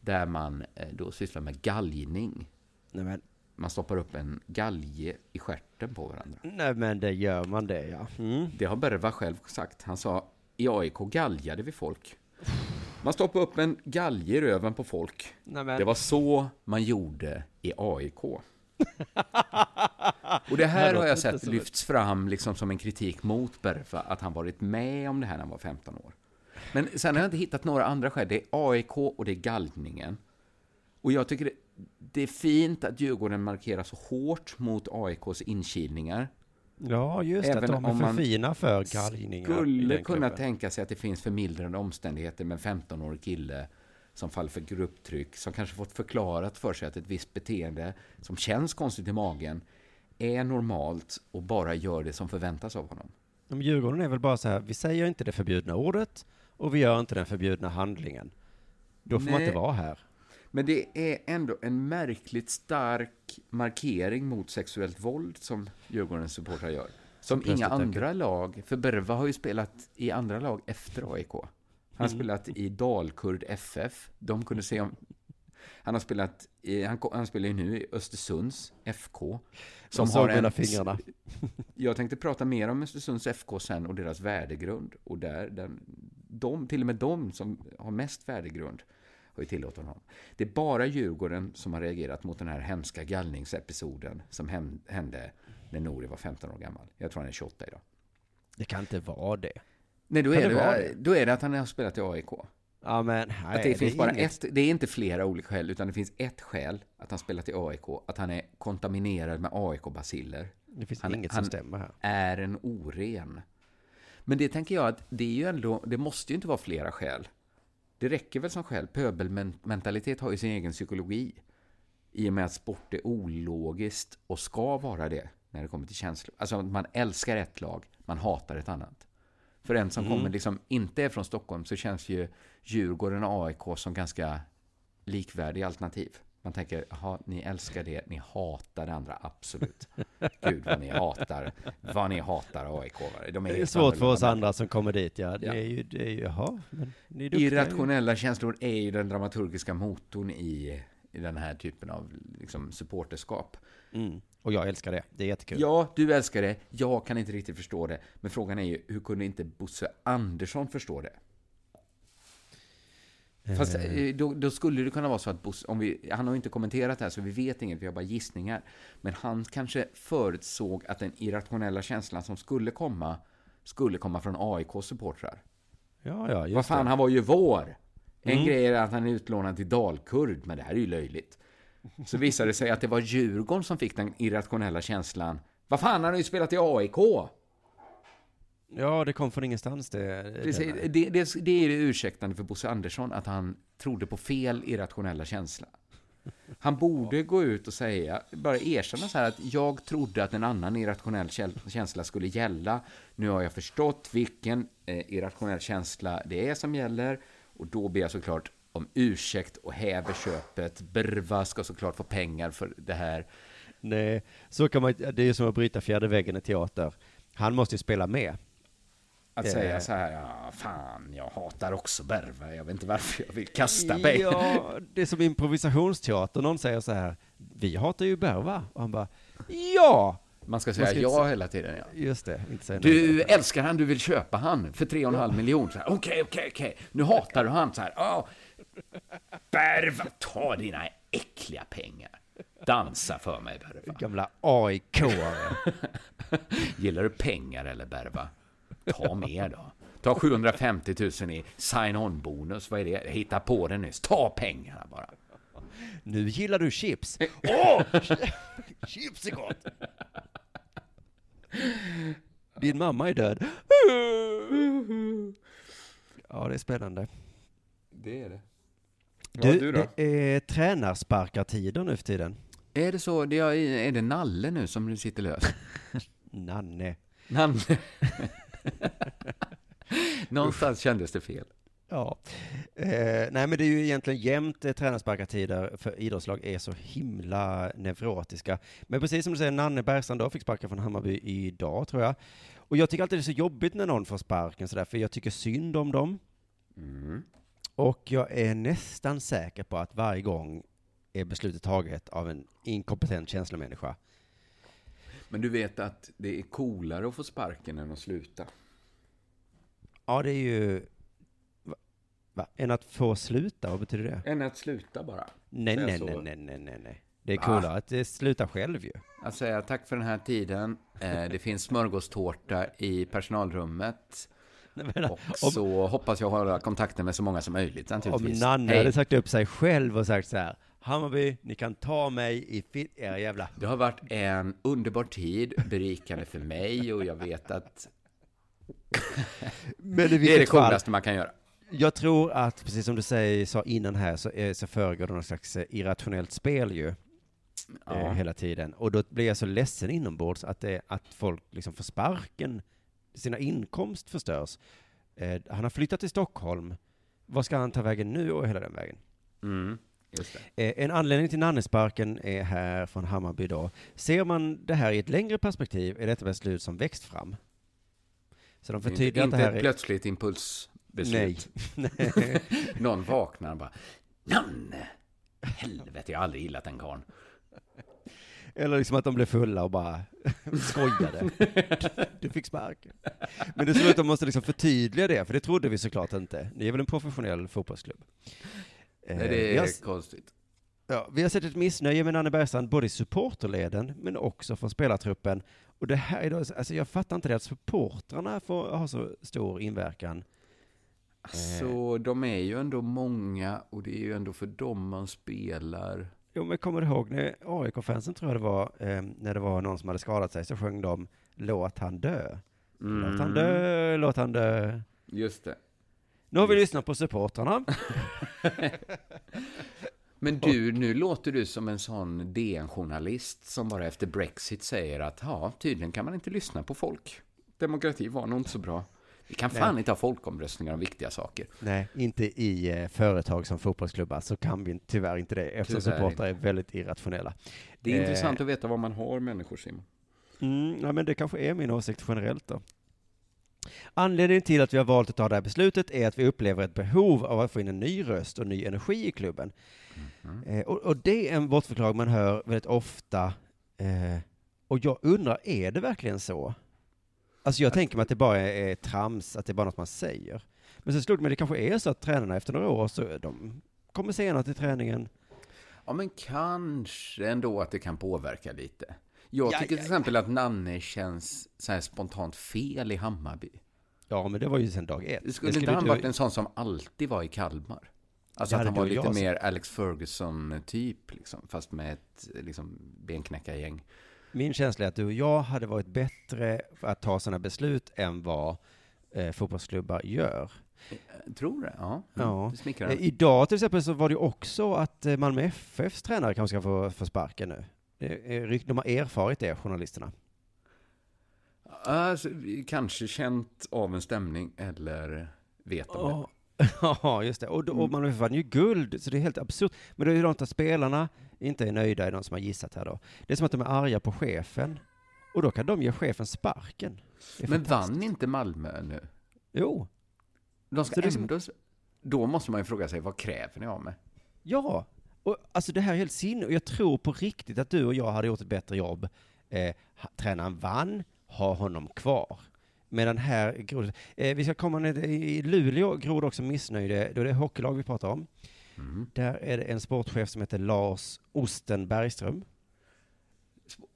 Där man eh, då sysslar med galgning. Nej men, Man stoppar upp en galge i stjärten på varandra. nej men det gör man det ja. Mm. Det har Berva själv sagt. Han sa, i AIK galjade vi folk. Man stoppade upp en galge i röven på folk. Nej, men, Det var så man gjorde i AIK. Och det här har jag sett lyfts fram liksom som en kritik mot Berva, att han varit med om det här när han var 15 år. Men sen har jag inte hittat några andra skäl. Det är AIK och det är galgningen. Och jag tycker det, det är fint att Djurgården markerar så hårt mot AIKs inkilningar. Ja, just det. Att Även de är om för fina för galgningar. Skulle kunna klubben. tänka sig att det finns förmildrande omständigheter med en 15-årig kille som faller för grupptryck, som kanske fått förklarat för sig att ett visst beteende som känns konstigt i magen är normalt och bara gör det som förväntas av honom. Men Djurgården är väl bara så här, vi säger inte det förbjudna ordet och vi gör inte den förbjudna handlingen. Då får man Nej. inte vara här. Men det är ändå en märkligt stark markering mot sexuellt våld som Djurgårdens supportrar gör. Som inga andra lag, för Berva har ju spelat i andra lag efter AIK. Han har Mm. spelat i Dalkurd FF. De kunde se om... Han har spelat i, han, han spelar ju nu i Östersunds FK. Som såg mellan fingrarna. Jag tänkte prata mer om Östersunds FK sen och deras värdegrund. Och där, den, de, till och med de som har mest värdegrund har ju tillåtit honom. Det är bara Djurgården som har reagerat mot den här hemska gallningsepisoden som hände när Nori var 15 år gammal. Jag tror han är 28 idag. Det kan inte vara det. Nej, då Kan är, det det, då är det att han har spelat i AIK. Ja, men nej, Att det, finns bara inget- ett, det är inte flera olika skäl, utan det finns ett skäl att han spelat i AIK. Att han är kontaminerad med AIK-baciller. Det finns han- inget han- som stämmer här. är en oren. Men det tänker jag att det är ju ändå, det måste ju inte vara flera skäl. Det räcker väl som skäl. Pöbelmentalitet har ju sin egen psykologi. I och med att sport är ologiskt och ska vara det när det kommer till känslor. Alltså man älskar ett lag, man hatar ett annat. För en som kommer liksom inte är från Stockholm så känns ju Djurgården och AIK som ganska likvärdiga alternativ. Man tänker, jaha, ni älskar det, ni hatar det andra, absolut. Gud vad ni hatar, vad ni hatar AIK. De Det är svårt för oss andra som kommer dit, ja. Det Ja. är ju, det är ju, jaha, men ni är duktiga. Irrationella känslor är ju den dramaturgiska motorn i, i den här typen av liksom, supporterskap. Mm. Och jag älskar det. Det är jättekul. Ja, du älskar det. Jag kan inte riktigt förstå det. Men frågan är ju, hur kunde inte Bosse Andersson förstå det? Fast Eh, eh, då, då skulle det kunna vara så att Bosse, om vi, han har ju inte kommenterat det här så vi vet inget, vi har bara gissningar. Men han kanske förutsåg att den irrationella känslan som skulle komma, skulle komma från AIK-supportrar. ja, ja, Vad fan, det. han var ju vår! En Mm. grej är att han är utlånad till Dalkurd, men det här är ju löjligt. Så visade det sig att det var Djurgården som fick den irrationella känslan. Vad fan, han har ju spelat i AIK! Ja, det kom från ingenstans det. Precis, det- det, det, det är det ursäktande för Bosse Andersson, att han trodde på fel irrationella känsla. Han borde gå ut och säga, bara erkänna så här att jag trodde att en annan irrationell känsla skulle gälla. Nu har jag förstått vilken eh, irrationell känsla det är som gäller och då ber jag såklart om ursäkt och häver köpet. Berva ska såklart få pengar för det här. Nej, så kan man det är ju som att bryta fjärde väggen i teater. Han måste ju spela med. Att Eh. säga så här, ja, fan, jag hatar också Berva, jag vet inte varför jag vill kasta mig. Ja, <laughs> det är som improvisationsteater. Någon säger så här, vi hatar ju Berva. Och han bara, ja! Man ska säga Man ska ja hela tiden, ja. Just det, inte säga Du nej. älskar han, du vill köpa han för 3,5 miljoner. Så här, Okej, okej, okej. Nu hatar du han. Så här, ja. Berva, ta dina äckliga pengar. Dansa för mig, Berva. Gamla AIK-are. <laughs> Gillar du pengar eller Berva? Ta mer då. Ta 750 000 i sign-on-bonus. Vad är det? Hitta på det nyss. Ta pengarna bara. Nu gillar du chips. Åh! chips är gott! Din mamma är död. Ja, det är spännande. Det är det. Du, det är tränarsparkartider nu för tiden. Är det så? Det är, är det Nalle nu som sitter lös? <laughs> Nanne. Nalle. <laughs> Någonstans kändes det fel. Ja. Eh, nej, men det är ju egentligen jämnt eh, tränarsparkartider för idrottslag är så himla neurotiska. Men precis som du säger, Nanne Bergstrand då fick sparken från Hammarby idag, tror jag. Och jag tycker alltid det är så jobbigt när någon får sparken sådär, för jag tycker synd om dem. Mm. Och jag är nästan säker på att varje gång är beslutet taget av en inkompetent känslomänniska. Men du vet att det är coolare att få sparken än att sluta. Ja, det är ju... Va? Va? Än att få sluta, vad betyder det? Än att sluta bara. Nej, nej, så. nej, nej, nej, nej. Det är Va? coolare att det slutar själv ju. Att säga tack för den här tiden. Eh, det finns smörgåstårta i personalrummet. Och om, så hoppas jag hålla kontakten med så många som möjligt om naturligtvis. Nanne Hej. hade sagt upp sig själv och sagt så här, Hammarby, ni kan ta mig i fit, era jävla... Det har varit en underbar tid, berikande för mig och jag vet att <laughs> Men det är det coolaste man kan göra. jag tror att, precis som du säger, sa innan här, så, är, så föregår det någon slags eh, irrationellt spel ju. Ja. eh, hela tiden. Och då blir jag så ledsen inombords att, det, att folk liksom får sparken, sina inkomst förstörs. Eh, han har flyttat till Stockholm. Vad ska han ta vägen nu och hela den vägen? Mm. Eh, en anledning till Nannesparken är här från Hammarby då. Ser man det här i ett längre perspektiv är detta beslut som växt fram. Så de Inte, förtydligar att inte det här är... plötsligt impulsbeslut. <laughs> Nej. Någon vaknar och bara Nanne! Helvete, jag har aldrig gillat den karln. Eller liksom att de blev fulla och bara <laughs> skojade. Du fick sparken. Men det är så att de måste liksom förtydliga det, för det trodde vi såklart inte. Ni är väl en professionell fotbollsklubb? Eh, Nej, det vi, är har, konstigt. ja, vi har sett ett missnöje med Nanne Bergstrand, både i supporterleden, men också från spelartruppen. Och det här är då, alltså jag fattar inte det, att supportrarna får ha så stor inverkan. Så de är ju ändå många och det är ju ändå för dem man spelar. Jo, men kommer du ihåg när AIK-fansen tror jag det var, eh, när det var någon som hade skadat sig, så sjöng de Låt han dö. Låt han dö, låt han dö. Just det. Nu har vi lyssnat på supportrarna. <laughs> Men du, nu låter du som en sån DN-journalist som bara efter Brexit säger att ja, tydligen kan man inte lyssna på folk. Demokrati var nog inte så bra. Vi kan fan inte ha folkomröstningar om viktiga saker. Nej, inte i eh, företag som fotbollsklubbar så kan vi tyvärr inte det eftersom Tyvärr supportrar är väldigt irrationella. Det är Eh. intressant att veta vad man har människor, Simon. Mm, ja, men det kanske är min åsikt generellt då. Anledningen till att vi har valt att ta det här beslutet är att vi upplever ett behov av att få in en ny röst och ny energi i klubben. Eh, och, och det är en bortförklaring man hör väldigt ofta. Eh, och jag undrar, är det verkligen så? Alltså jag tänker mig att det bara är, trams, att det är bara något man säger. Men Men sen slog det mig, det kanske är så att tränarna efter några år, så de kommer senare till träningen. Ja, men kanske ändå att det kan påverka lite. Jag Ja, tycker ja, till exempel att Nanne känns så här spontant fel i Hammarby. Ja, men det var ju sen dag ett. Det skulle Det inte han du- varit en sån som alltid var i Kalmar? Alltså Det att han var lite mer Alex Ferguson-typ, liksom, fast med ett liksom, benknäckargäng. Min känsla är att du och jag hade varit bättre för att ta sådana beslut än vad eh, fotbollsklubbar gör. Jag tror det, ja. Ja. Det. Eh, idag till exempel så var det också att eh, Malmö FFs tränare kanske ska få, få sparken nu. Är rykt- De har erfarit det, journalisterna. Alltså, kanske känt av en stämning eller vet om det. Ja, <laughs> just det. Och, då- och Malmö FF vann ju guld, så det är helt absurt. Men det är ju de att spelarna inte är nöjda, är de som har gissat här då. Det är som att de är arga på chefen. Och då kan de ge chefen sparken. Men vann inte Malmö nu? Jo. De ska som- ändå... Då måste man ju fråga sig, vad kräver ni av mig? Ja, och alltså det här är helt sinne. Och jag tror på riktigt att du och jag hade gjort ett bättre jobb. Eh, tränaren vann, ha honom kvar. Medan här, grod, eh, vi ska komma ner i Luleå, grod också missnöjde, då är det hockeylag vi pratar om. Mm. Där är det en sportchef som heter Lars Osten Bergström.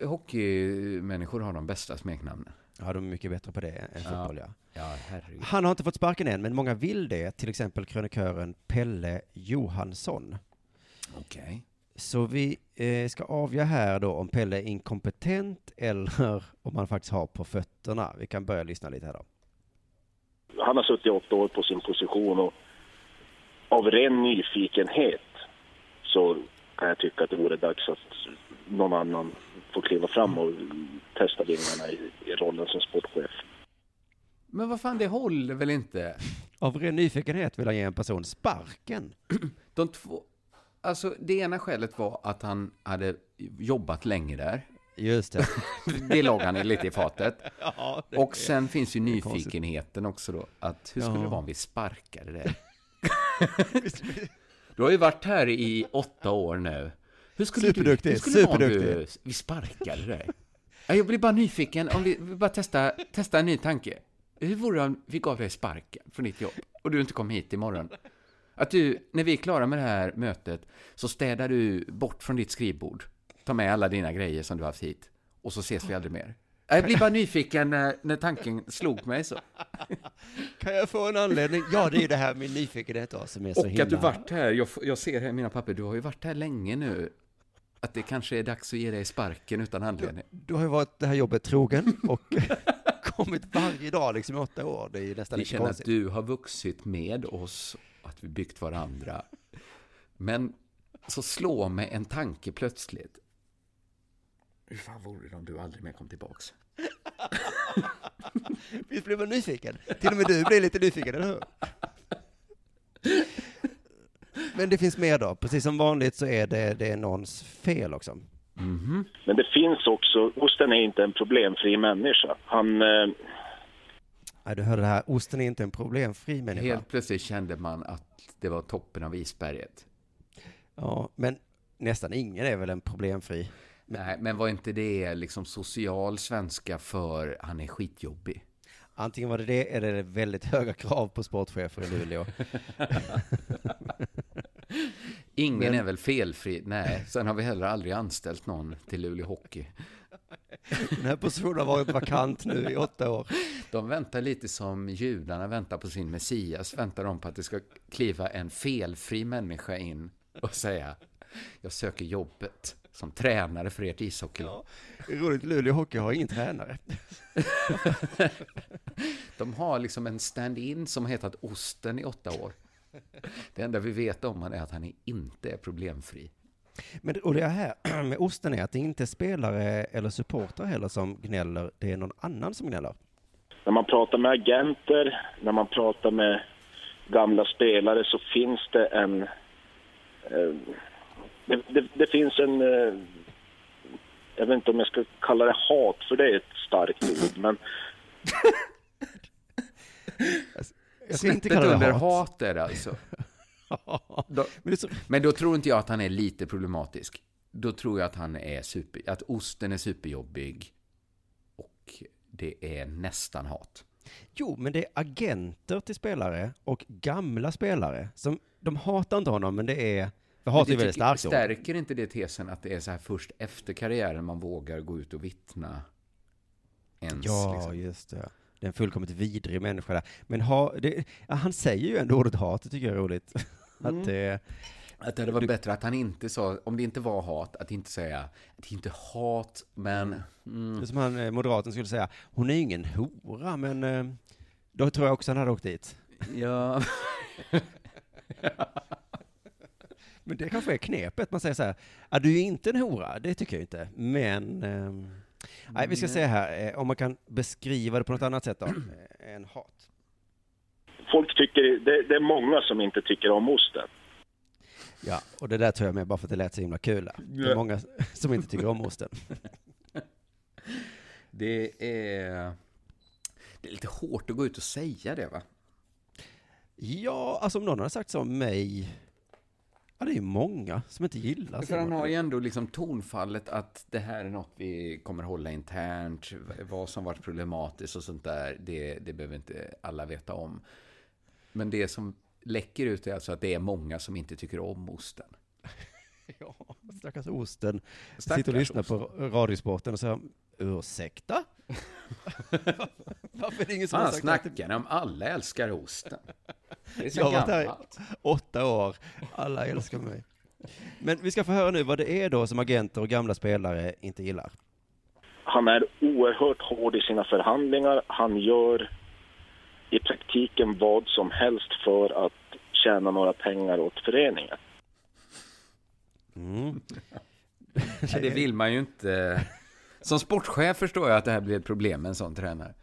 Hockeymänniskor har de bästa smeknamnen. Ja, de är mycket bättre på det än Ja. fotboll, ja. Ja, herregud. Han har inte fått sparken än, men många vill det. Till exempel krönikören Pelle Johansson. Okej. Så vi eh, ska avgöra här då om Pelle är inkompetent <laughs> eller om han faktiskt har på fötterna. Vi kan börja lyssna lite här då. han har suttit åtta år på sin position och av ren nyfikenhet så kan jag tycka att det vore dags att någon annan får kliva fram och testa vingarna i, i rollen som sportchef. Men vad fan, det håller väl inte? Av ren nyfikenhet vill han ge en person sparken. <clears throat> De två... Alltså, det ena skälet var att han hade jobbat länge där. Just det. <laughs> Det låg han lite i fatet. <laughs> ja, det Och sen finns ju det nyfikenheten också då. Att hur skulle Ja. det vara om vi sparkade dig? <laughs> Du har ju varit här i åtta år nu. Hur skulle Superduktig, du, hur skulle det vara om superduktig. vi, sparkade dig? Ja, Jag blir bara nyfiken, om vi, vi bara testa, testa en ny tanke. Hur vore det om vi gav dig sparken från ditt jobb och du inte kom hit imorgon? Att du, när vi är klara med det här mötet, så städar du bort från ditt skrivbord, tar med alla dina grejer som du har haft hit, och så ses vi aldrig mer. Jag blir bara nyfiken när, när tanken slog mig så. <laughs> Kan jag få en anledning? Ja, det är det här med nyfikenhet då, som är så Och himla... att du varit här, jag, jag ser här i mina papper, du har ju varit här länge nu. Att det kanske är dags att ge dig sparken utan anledning. Du har ju varit det här jobbet trogen och kommit varje dag liksom i åtta år. Det är ju nästan Vi känner att du har vuxit med oss, att vi byggt varandra. Men så slår mig en tanke plötsligt. Hur fan vore det om du aldrig mer kom tillbaks? <laughs> Visst blir man nyfiken? Till och med du blir lite nyfiken, eller hur? Men det finns mer då. Precis som vanligt så är det, det är någons fel också. Mhm. Men det finns också, Osten är inte en problemfri människa. Han, eh, Ja, du hörde det här, osten är inte en problemfri människa. Helt plötsligt kände man att det var toppen av isberget. Ja, men nästan ingen är väl en problemfri. Nej, men var inte det liksom social svenska för han är skitjobbig? Antingen var det det eller är det väldigt höga krav på sportchefer i Luleå. <laughs> <laughs> Ingen Men- är väl felfri? Nej, sen har vi heller aldrig anställt någon till Luleå Hockey. Den här positionen har varit vakant nu i åtta år. De väntar lite som judarna väntar på sin Messias, väntar de på att det ska kliva en felfri människa in och säga jag söker jobbet som tränare för ert ishockeylag. Det är roligt, Luleå Hockey har ingen tränare. De har liksom en stand-in som har hetat Osten i åtta år. Det enda vi vet om honom är att han inte är problemfri. Men och det här <clears throat> med osten är att det inte är spelare eller supportrar heller som gnäller, det är någon annan som gnäller. när man pratar med agenter, när man pratar med gamla spelare så finns det en... Eh, det, det, det finns en... Eh, jag vet inte om jag ska kalla det hat, för det är ett starkt ord, men <laughs> Jag ska inte Snäppet kalla det under hat. är det alltså. <laughs> Då, Men så, men då tror inte jag att han är lite problematisk. Då tror jag att han är super, att osten är superjobbig och det är nästan hat. Jo, men det är agenter till spelare och gamla spelare som, de hatar inte honom, men det är, för hat är väldigt starkt. Stärker inte det tesen att det är så här först efter karriären man vågar gå ut och vittna? Ens, Ja, liksom. just det. Det är en fullkomligt vidrig människa där. Men ha, det, ja, han säger ju ändå ordet hat, det tycker jag är roligt. <laughs> Mm. Att det, Att det hade varit bättre att han inte sa, om det inte var hat, att inte säga, det är inte hat, men... Mm, det är som han, eh, moderaten skulle säga, hon är ju ingen hora, men eh, då tror jag också han hade åkt dit. ja, <laughs> Men det kanske är knepet, man säger så här, ja, du är ju inte en hora, det tycker jag inte, men ehm, nej, vi ska se här, eh, om man kan beskriva det på något annat sätt då, <clears throat> eh, än hat. Folk tycker, det, det är många som inte tycker om osten. Ja, och det där tror jag med bara för att det lät så himla kul. Det är många <laughs> som inte tycker om osten. <laughs> det är... Det är lite hårt att gå ut och säga det, va? Ja, alltså om någon hade sagt så om mig, ja det är ju många som inte gillar För han har ju ändå liksom tonfallet att det här är något vi kommer hålla internt, vad som varit problematiskt och sånt där, det, det behöver inte alla veta om. Men det som läcker ut är alltså att det är många som inte tycker om osten. <laughs> Ja, stackars osten. Stackars Sitter och lyssnar osten. på Radiosporten och säger ursäkta? <laughs> Varför är det ingen som har Fan, sagt snackar ni om alla älskar osten? Jag har varit här i åtta år, alla älskar mig. Men vi ska få höra nu vad det är då som agenter och gamla spelare inte gillar. Han är oerhört hård i sina förhandlingar. Han gör i praktiken vad som helst för att tjäna några pengar åt föreningen. Mm. Det vill man ju inte. Som sportchef förstår jag att det här blir ett problem med en sån tränare.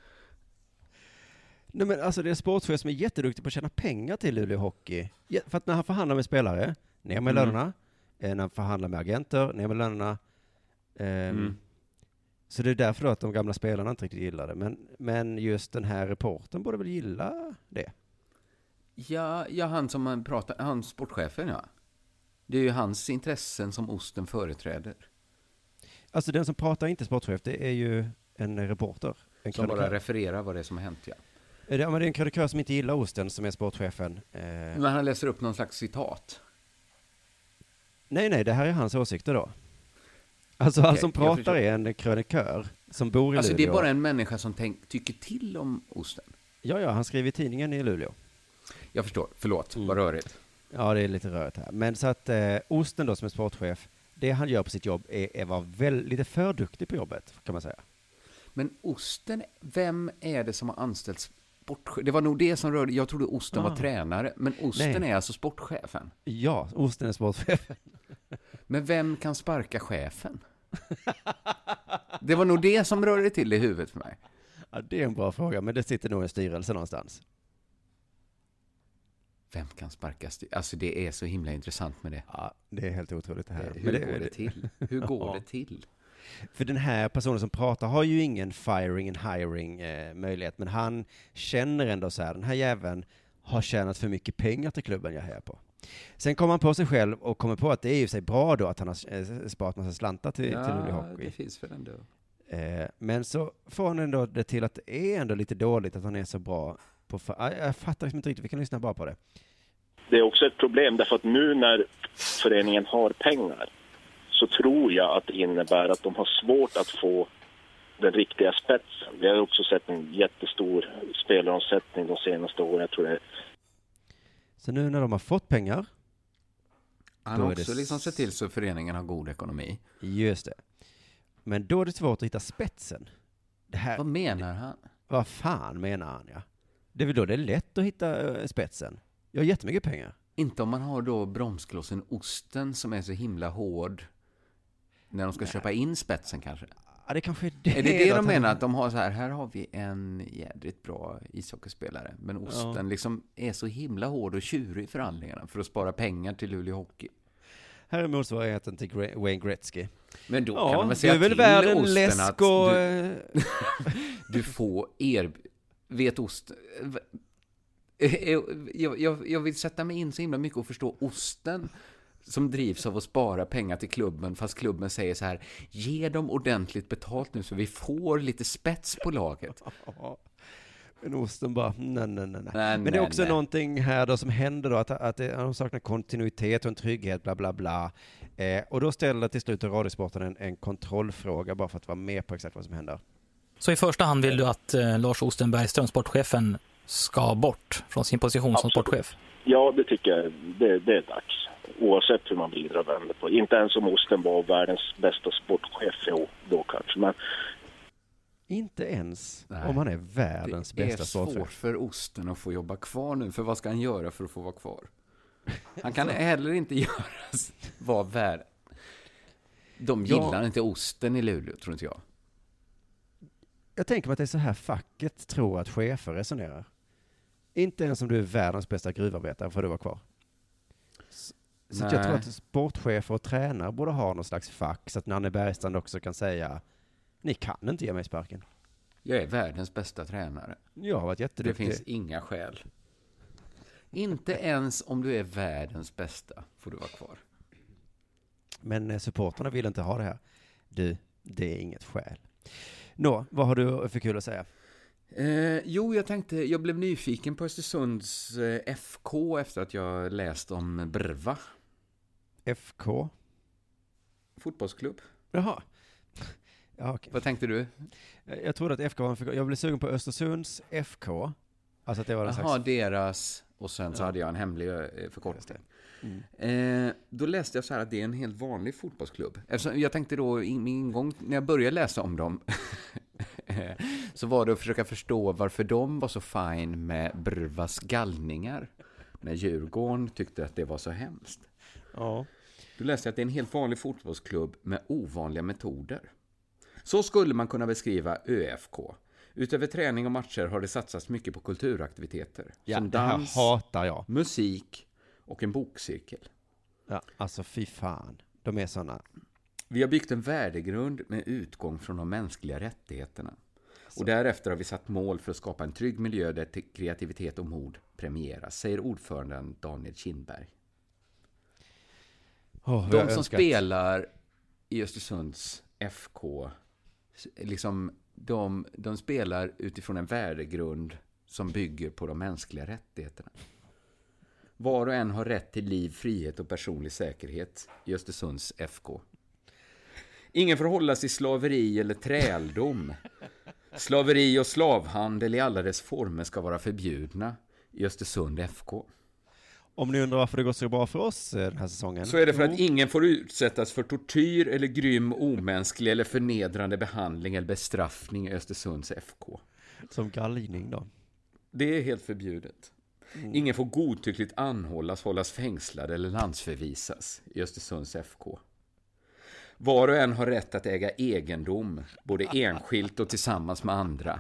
Nej men alltså det är en sportchef som är jätteduktig på att tjäna pengar till Luleå Hockey. Ja, För att när han förhandlar med spelare, ner med Mm. lönerna. Eh, När han förhandlar med agenter, ner med lönerna. Ehm, Mm. Så det är därför då att de gamla spelarna inte riktigt gillar det. Men, men just den här reporten borde väl gilla det? Ja, ja han som man pratar, han sportchefen ja. Det är ju hans intressen som osten företräder. Alltså den som pratar inte sportchef, det är ju en reporter. En Som bara refererar vad det är som har hänt ja. Det, ja, men det är en krönikör som inte gillar osten som är sportchefen. Eh, Men han läser upp någon slags citat. nej, nej, det här är hans åsikter då. Alltså han Okej, som pratar är en krönikör som bor i Alltså det är Luleå. bara en människa som tänk, tycker till om osten. Ja, ja, han skriver i tidningen i Luleå. Jag förstår, förlåt, Mm. vad rörigt. Ja, det är lite rörigt här. Men så att eh, Osten då som är sportchef, det han gör på sitt jobb är, är vara väl, lite för duktig på jobbet, kan man säga. Men osten, vem är det som har anställt sportchef? Det var nog det som rörde, jag trodde osten Ah. var tränare, men osten Nej. är alltså sportchefen. Ja, Osten är sportchef. <laughs> Men vem kan sparka chefen? <laughs> Det var nog det som rörde till i huvudet för mig. Ja, det är en bra fråga, men det sitter nog en styrelse någonstans. Vem kan sparka styr... Alltså det är så himla intressant med det. Ja, det är helt otroligt det här. Hur Men går det till? Hur går <laughs> Ja. det till? För den här personen som pratar har ju ingen firing and hiring eh, möjlighet, men han känner ändå så här, den här jäveln har tjänat för mycket pengar till klubben jag är här på. Sen kommer han på sig själv och kommer på att det är ju sig bra då att han har eh, sparat massa slantar till, till Luleå Hockey. det finns väl ändå. Eh, men så får han ändå det till att det är ändå lite dåligt att han är så bra på... Jag, jag fattar liksom inte riktigt, vi kan lyssna bara på det. Det är också ett problem därför att nu när föreningen har pengar så tror jag att det innebär att de har svårt att få den riktiga spetsen. Vi har också sett en jättestor spelaromsättning de senaste åren. Jag tror det Så nu när de har fått pengar, Han har är det också liksom sett till så föreningen har god ekonomi. just det. Men då är det svårt att hitta spetsen. Det här, Vad menar han? vad fan menar han ja? Det är väl då det är lätt att hitta eh, spetsen. Jag har jättemycket pengar. Inte om man har då bromsklossen osten som är så himla hård när de ska köpa in spetsen kanske. Ja, det kanske är det. Är det det de menar? Att de har så här, här har vi en jädrigt bra ishockeyspelare. Men osten liksom är så himla hård och tjurig i förhandlingarna för att spara pengar till Luleå Hockey. Här är motsvarigheten till Gre- Wayne Gretzky. Men då kan Ja, man väl du säga är väl läsk och... du, eh, <laughs> du får er... Vet ost... Jag, jag, jag vill sätta mig in så himla mycket och förstå osten som drivs av att spara pengar till klubben fast klubben säger så här ge dem ordentligt betalt nu så vi får lite spets på laget. <laughs> En osten bara, nej, nej, nej. nej. Nej, Men det är också nej. någonting här då som händer då, att, att det, de saknar kontinuitet och en trygghet, bla bla bla. Eh, och då ställer till slut Radiosporten en, en kontrollfråga bara för att vara med på exakt vad som händer. Så i första hand vill du att eh, Lars Osten Bergström, sportchefen, ska bort från sin position som Absolut. sportchef? Ja, det tycker jag. Det, det är dags. Oavsett hur man vrider och vänder på. Inte ens om Osten var världens bästa sportchef, jo, då kanske. Men Inte ens Nej. om han är världens det är bästa svårt sportchef. för osten att få jobba kvar nu, för vad ska han göra för att få vara kvar? Han kan <laughs> heller inte göra vara värd. De Ja. gillar inte osten i Luleå, tror inte jag. Jag tänker mig att det är så här facket tror att chefer resonerar. Inte ens om du är världens bästa gruvarbetare får du vara kvar. Så, jag tror att sportchefer och tränare borde ha någon slags fack så att Nanne Bergstrand också kan säga ni kan inte ge mig sparken. Jag är världens bästa tränare. Jag har varit Det jätteduktig. finns inga skäl. Inte ens om du är världens bästa får du vara kvar. Men eh, supporterna vill inte ha det här. Du, det är inget skäl. Nå, vad har du för kul att säga? Eh, jo, jag tänkte, jag blev nyfiken på Östersunds eh, FK efter att jag läst om Brva FK? fotbollsklubb. Jaha. Ja, okej. Vad tänkte du? Jag jag trodde att FK var en. Jag blev sugen på Östersunds FK. Alltså att det var en Jaha, slags... deras... Och sen så Ja. hade jag en hemlig eh, förkortning. Mm. Eh, då läste jag så här att det är en helt vanlig fotbollsklubb. Eftersom jag tänkte då, i min ingång, när jag började läsa om dem, <laughs> eh, så var det att försöka förstå varför de var så fine med Brvas gallningar. När Djurgården tyckte att det var så hemskt. Ja. Då läste att det är en helt vanlig fotbollsklubb med ovanliga metoder. Så skulle man kunna beskriva ÖFK. Utöver träning och matcher har det satsats mycket på kulturaktiviteter. ja, som dans, hatar jag. musik och en bokcirkel. Ja, alltså fy fan. De är såna. Vi har byggt en värdegrund med utgång från de mänskliga rättigheterna. Och därefter har vi satt mål för att skapa en trygg miljö där te- kreativitet och mod premieras, säger ordföranden Daniel Kindberg. Oh, De som spelar i Östersunds FK, liksom, de, de spelar utifrån en värdegrund som bygger på de mänskliga rättigheterna. Var och en har rätt till liv, frihet och personlig säkerhet i Östersunds FK. Ingen får hållas i slaveri eller träldom. Slaveri och slavhandel i alla dess former ska vara förbjudna i Östersund FK. Om ni undrar varför det går så bra för oss eh, den här säsongen. Så är det för att ingen får utsättas för tortyr eller grym, omänsklig eller förnedrande behandling eller bestraffning i Östersunds FK. Som galgning då. Det är helt förbjudet. Ingen får godtyckligt anhållas, hållas fängslad eller landsförvisas i Östersunds FK. Var och en har rätt att äga egendom, både enskilt och tillsammans med andra.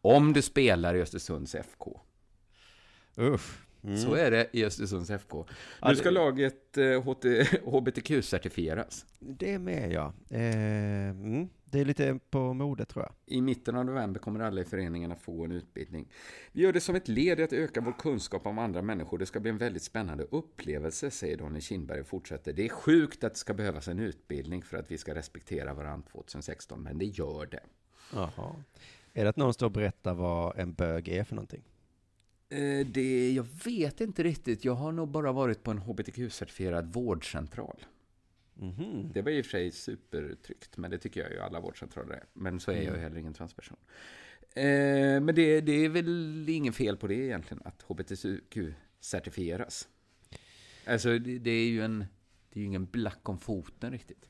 Om du spelar i Östersunds FK. Usch. Mm. Så är det i Östersunds FK. Nu ska laget eh, HBTQ-certifieras. <laughs> Det med ja. Eh, mm. Det är lite på modet tror jag. I mitten av november kommer alla i föreningen att få en utbildning. Vi gör det som ett led i att öka vår kunskap om andra människor. Det ska bli en väldigt spännande upplevelse, säger Daniel Kindberg och fortsätter. Det är sjukt att det ska behövas en utbildning för att vi ska respektera varandra 2016, men det gör det. Jaha. Är det att någon står och berättar vad en bög är för någonting? Eh, det, jag vet inte riktigt. Jag har nog bara varit på en HBTQ-certifierad vårdcentral. Mhm. Det var i och för sig supertryggt, men det tycker jag ju alla vårdcentraler är. Men så är jag ju heller ingen transperson. Eh, men det, det är väl ingen fel på det egentligen, att HBTQ-certifieras. Alltså, det, det är ju en... Det är ju ingen black om foten riktigt.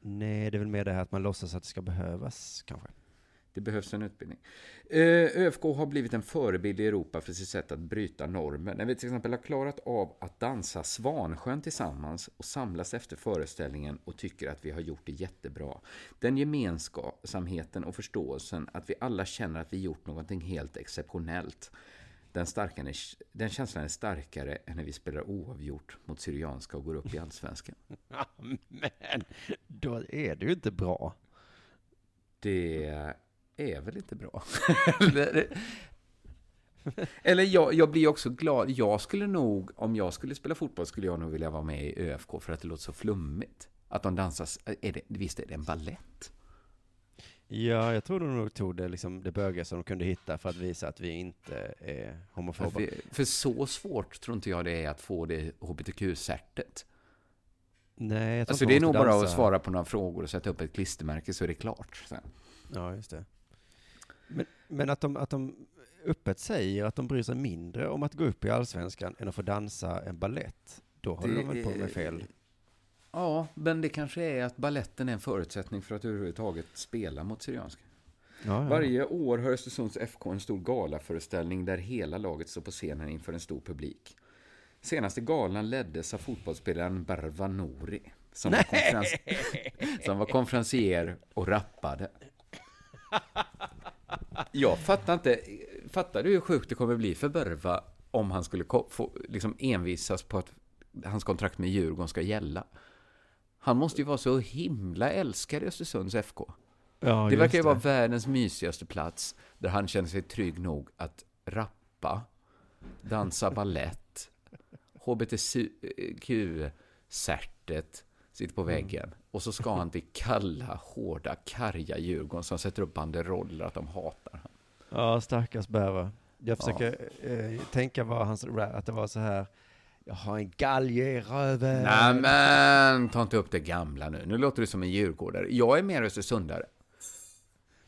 Nej, det är väl mer det här att man låtsas att det ska behövas kanske. Det behövs en utbildning. Eh, ÖFK har blivit en förebild i Europa för sitt sätt att bryta normer. När vi till exempel har klarat av att dansa Svansjön tillsammans och samlas efter föreställningen och tycker att vi har gjort det jättebra. Den gemensamheten och förståelsen att vi alla känner att vi gjort någonting helt exceptionellt. Den, starkare, den känslan är starkare än när vi spelar oavgjort mot Syrianska och går upp i Allsvenskan. <laughs> Men då är det ju inte bra. Det är väl inte bra? <laughs> Eller, eller jag, jag blir också glad. Jag skulle nog, om jag skulle spela fotboll, skulle jag nog vilja vara med i ÖFK för att det låter så flummigt. Att de dansar, är det, visst är det en ballett? Ja, jag tror de nog tog det, liksom, det bögigaste de kunde hitta för att visa att vi inte är homofoba. För, för så svårt tror inte jag det är att få det hbtq-certet. Nej, jag tror Alltså det är nog bara att svara på några frågor och sätta upp ett klistermärke så är det klart. Sen. Ja, just det. Men, men att, de, att de öppet säger att de bryr sig mindre om att gå upp i allsvenskan än att få dansa en ballett, då håller Det de väl på med fel. Ja, men det kanske är att balletten är en förutsättning för att överhuvudtaget spela mot Syrianska. Ja, ja. Varje år har Östersunds FK en stor galaföreställning där hela laget står på scenen inför en stor publik. Senaste galan leddes av fotbollsspelaren Barva Nouri som var, konferens, som var konferencier och rappade. <laughs> Jag fattar inte, fattar du hur sjukt det kommer bli för Barva om han skulle få, liksom envisas på att hans kontrakt med Djurgården ska gälla? Han måste ju vara så himla älskad i Östersunds FK. Ja, Det verkar ju vara världens mysigaste plats där han känner sig trygg nog att rappa, dansa ballett, hbtq-särtet sitter på väggen och så ska han till kalla, hårda, karga Djurgården som sätter upp banderoller att de hatar honom. Ja, stackars Berra. Jag försöker eh, tänka vad hans att det var så här, jag har en galge i röven. Nej men, ta inte upp det gamla nu. Nu låter du som en djurgårdare. Jag är mer östersundare.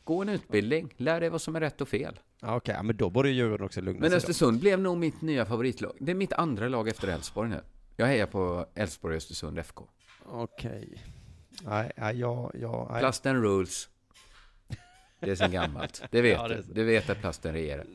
Gå en utbildning, lär dig vad som är rätt och fel. Ja, Okej, ja, men då borde ju Djurgården också lugna Men sig. då. Östersund blev nog mitt nya favoritlag. Det är mitt andra lag efter Elfsborg nu. Jag hejar på Elfsborg och Östersund FK. Okej. Nej, nej, jag, jag, nej. Plasten rules. Det är sen gammalt. Det vet Ja, det du. Du vet att plasten regerar.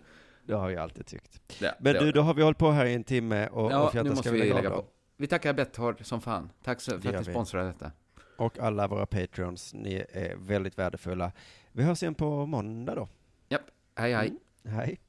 Det har jag alltid tyckt. Ja, Men du, har då har vi hållit på här i en timme och, Ja, och nu ska måste vi vi lägga, lägga på. Vi tackar Betthard som fan. Tack så- för att ni sponsrar detta. Och alla våra patreons, ni är väldigt värdefulla. Vi hörs igen på måndag då. Japp, hej hej. Hej.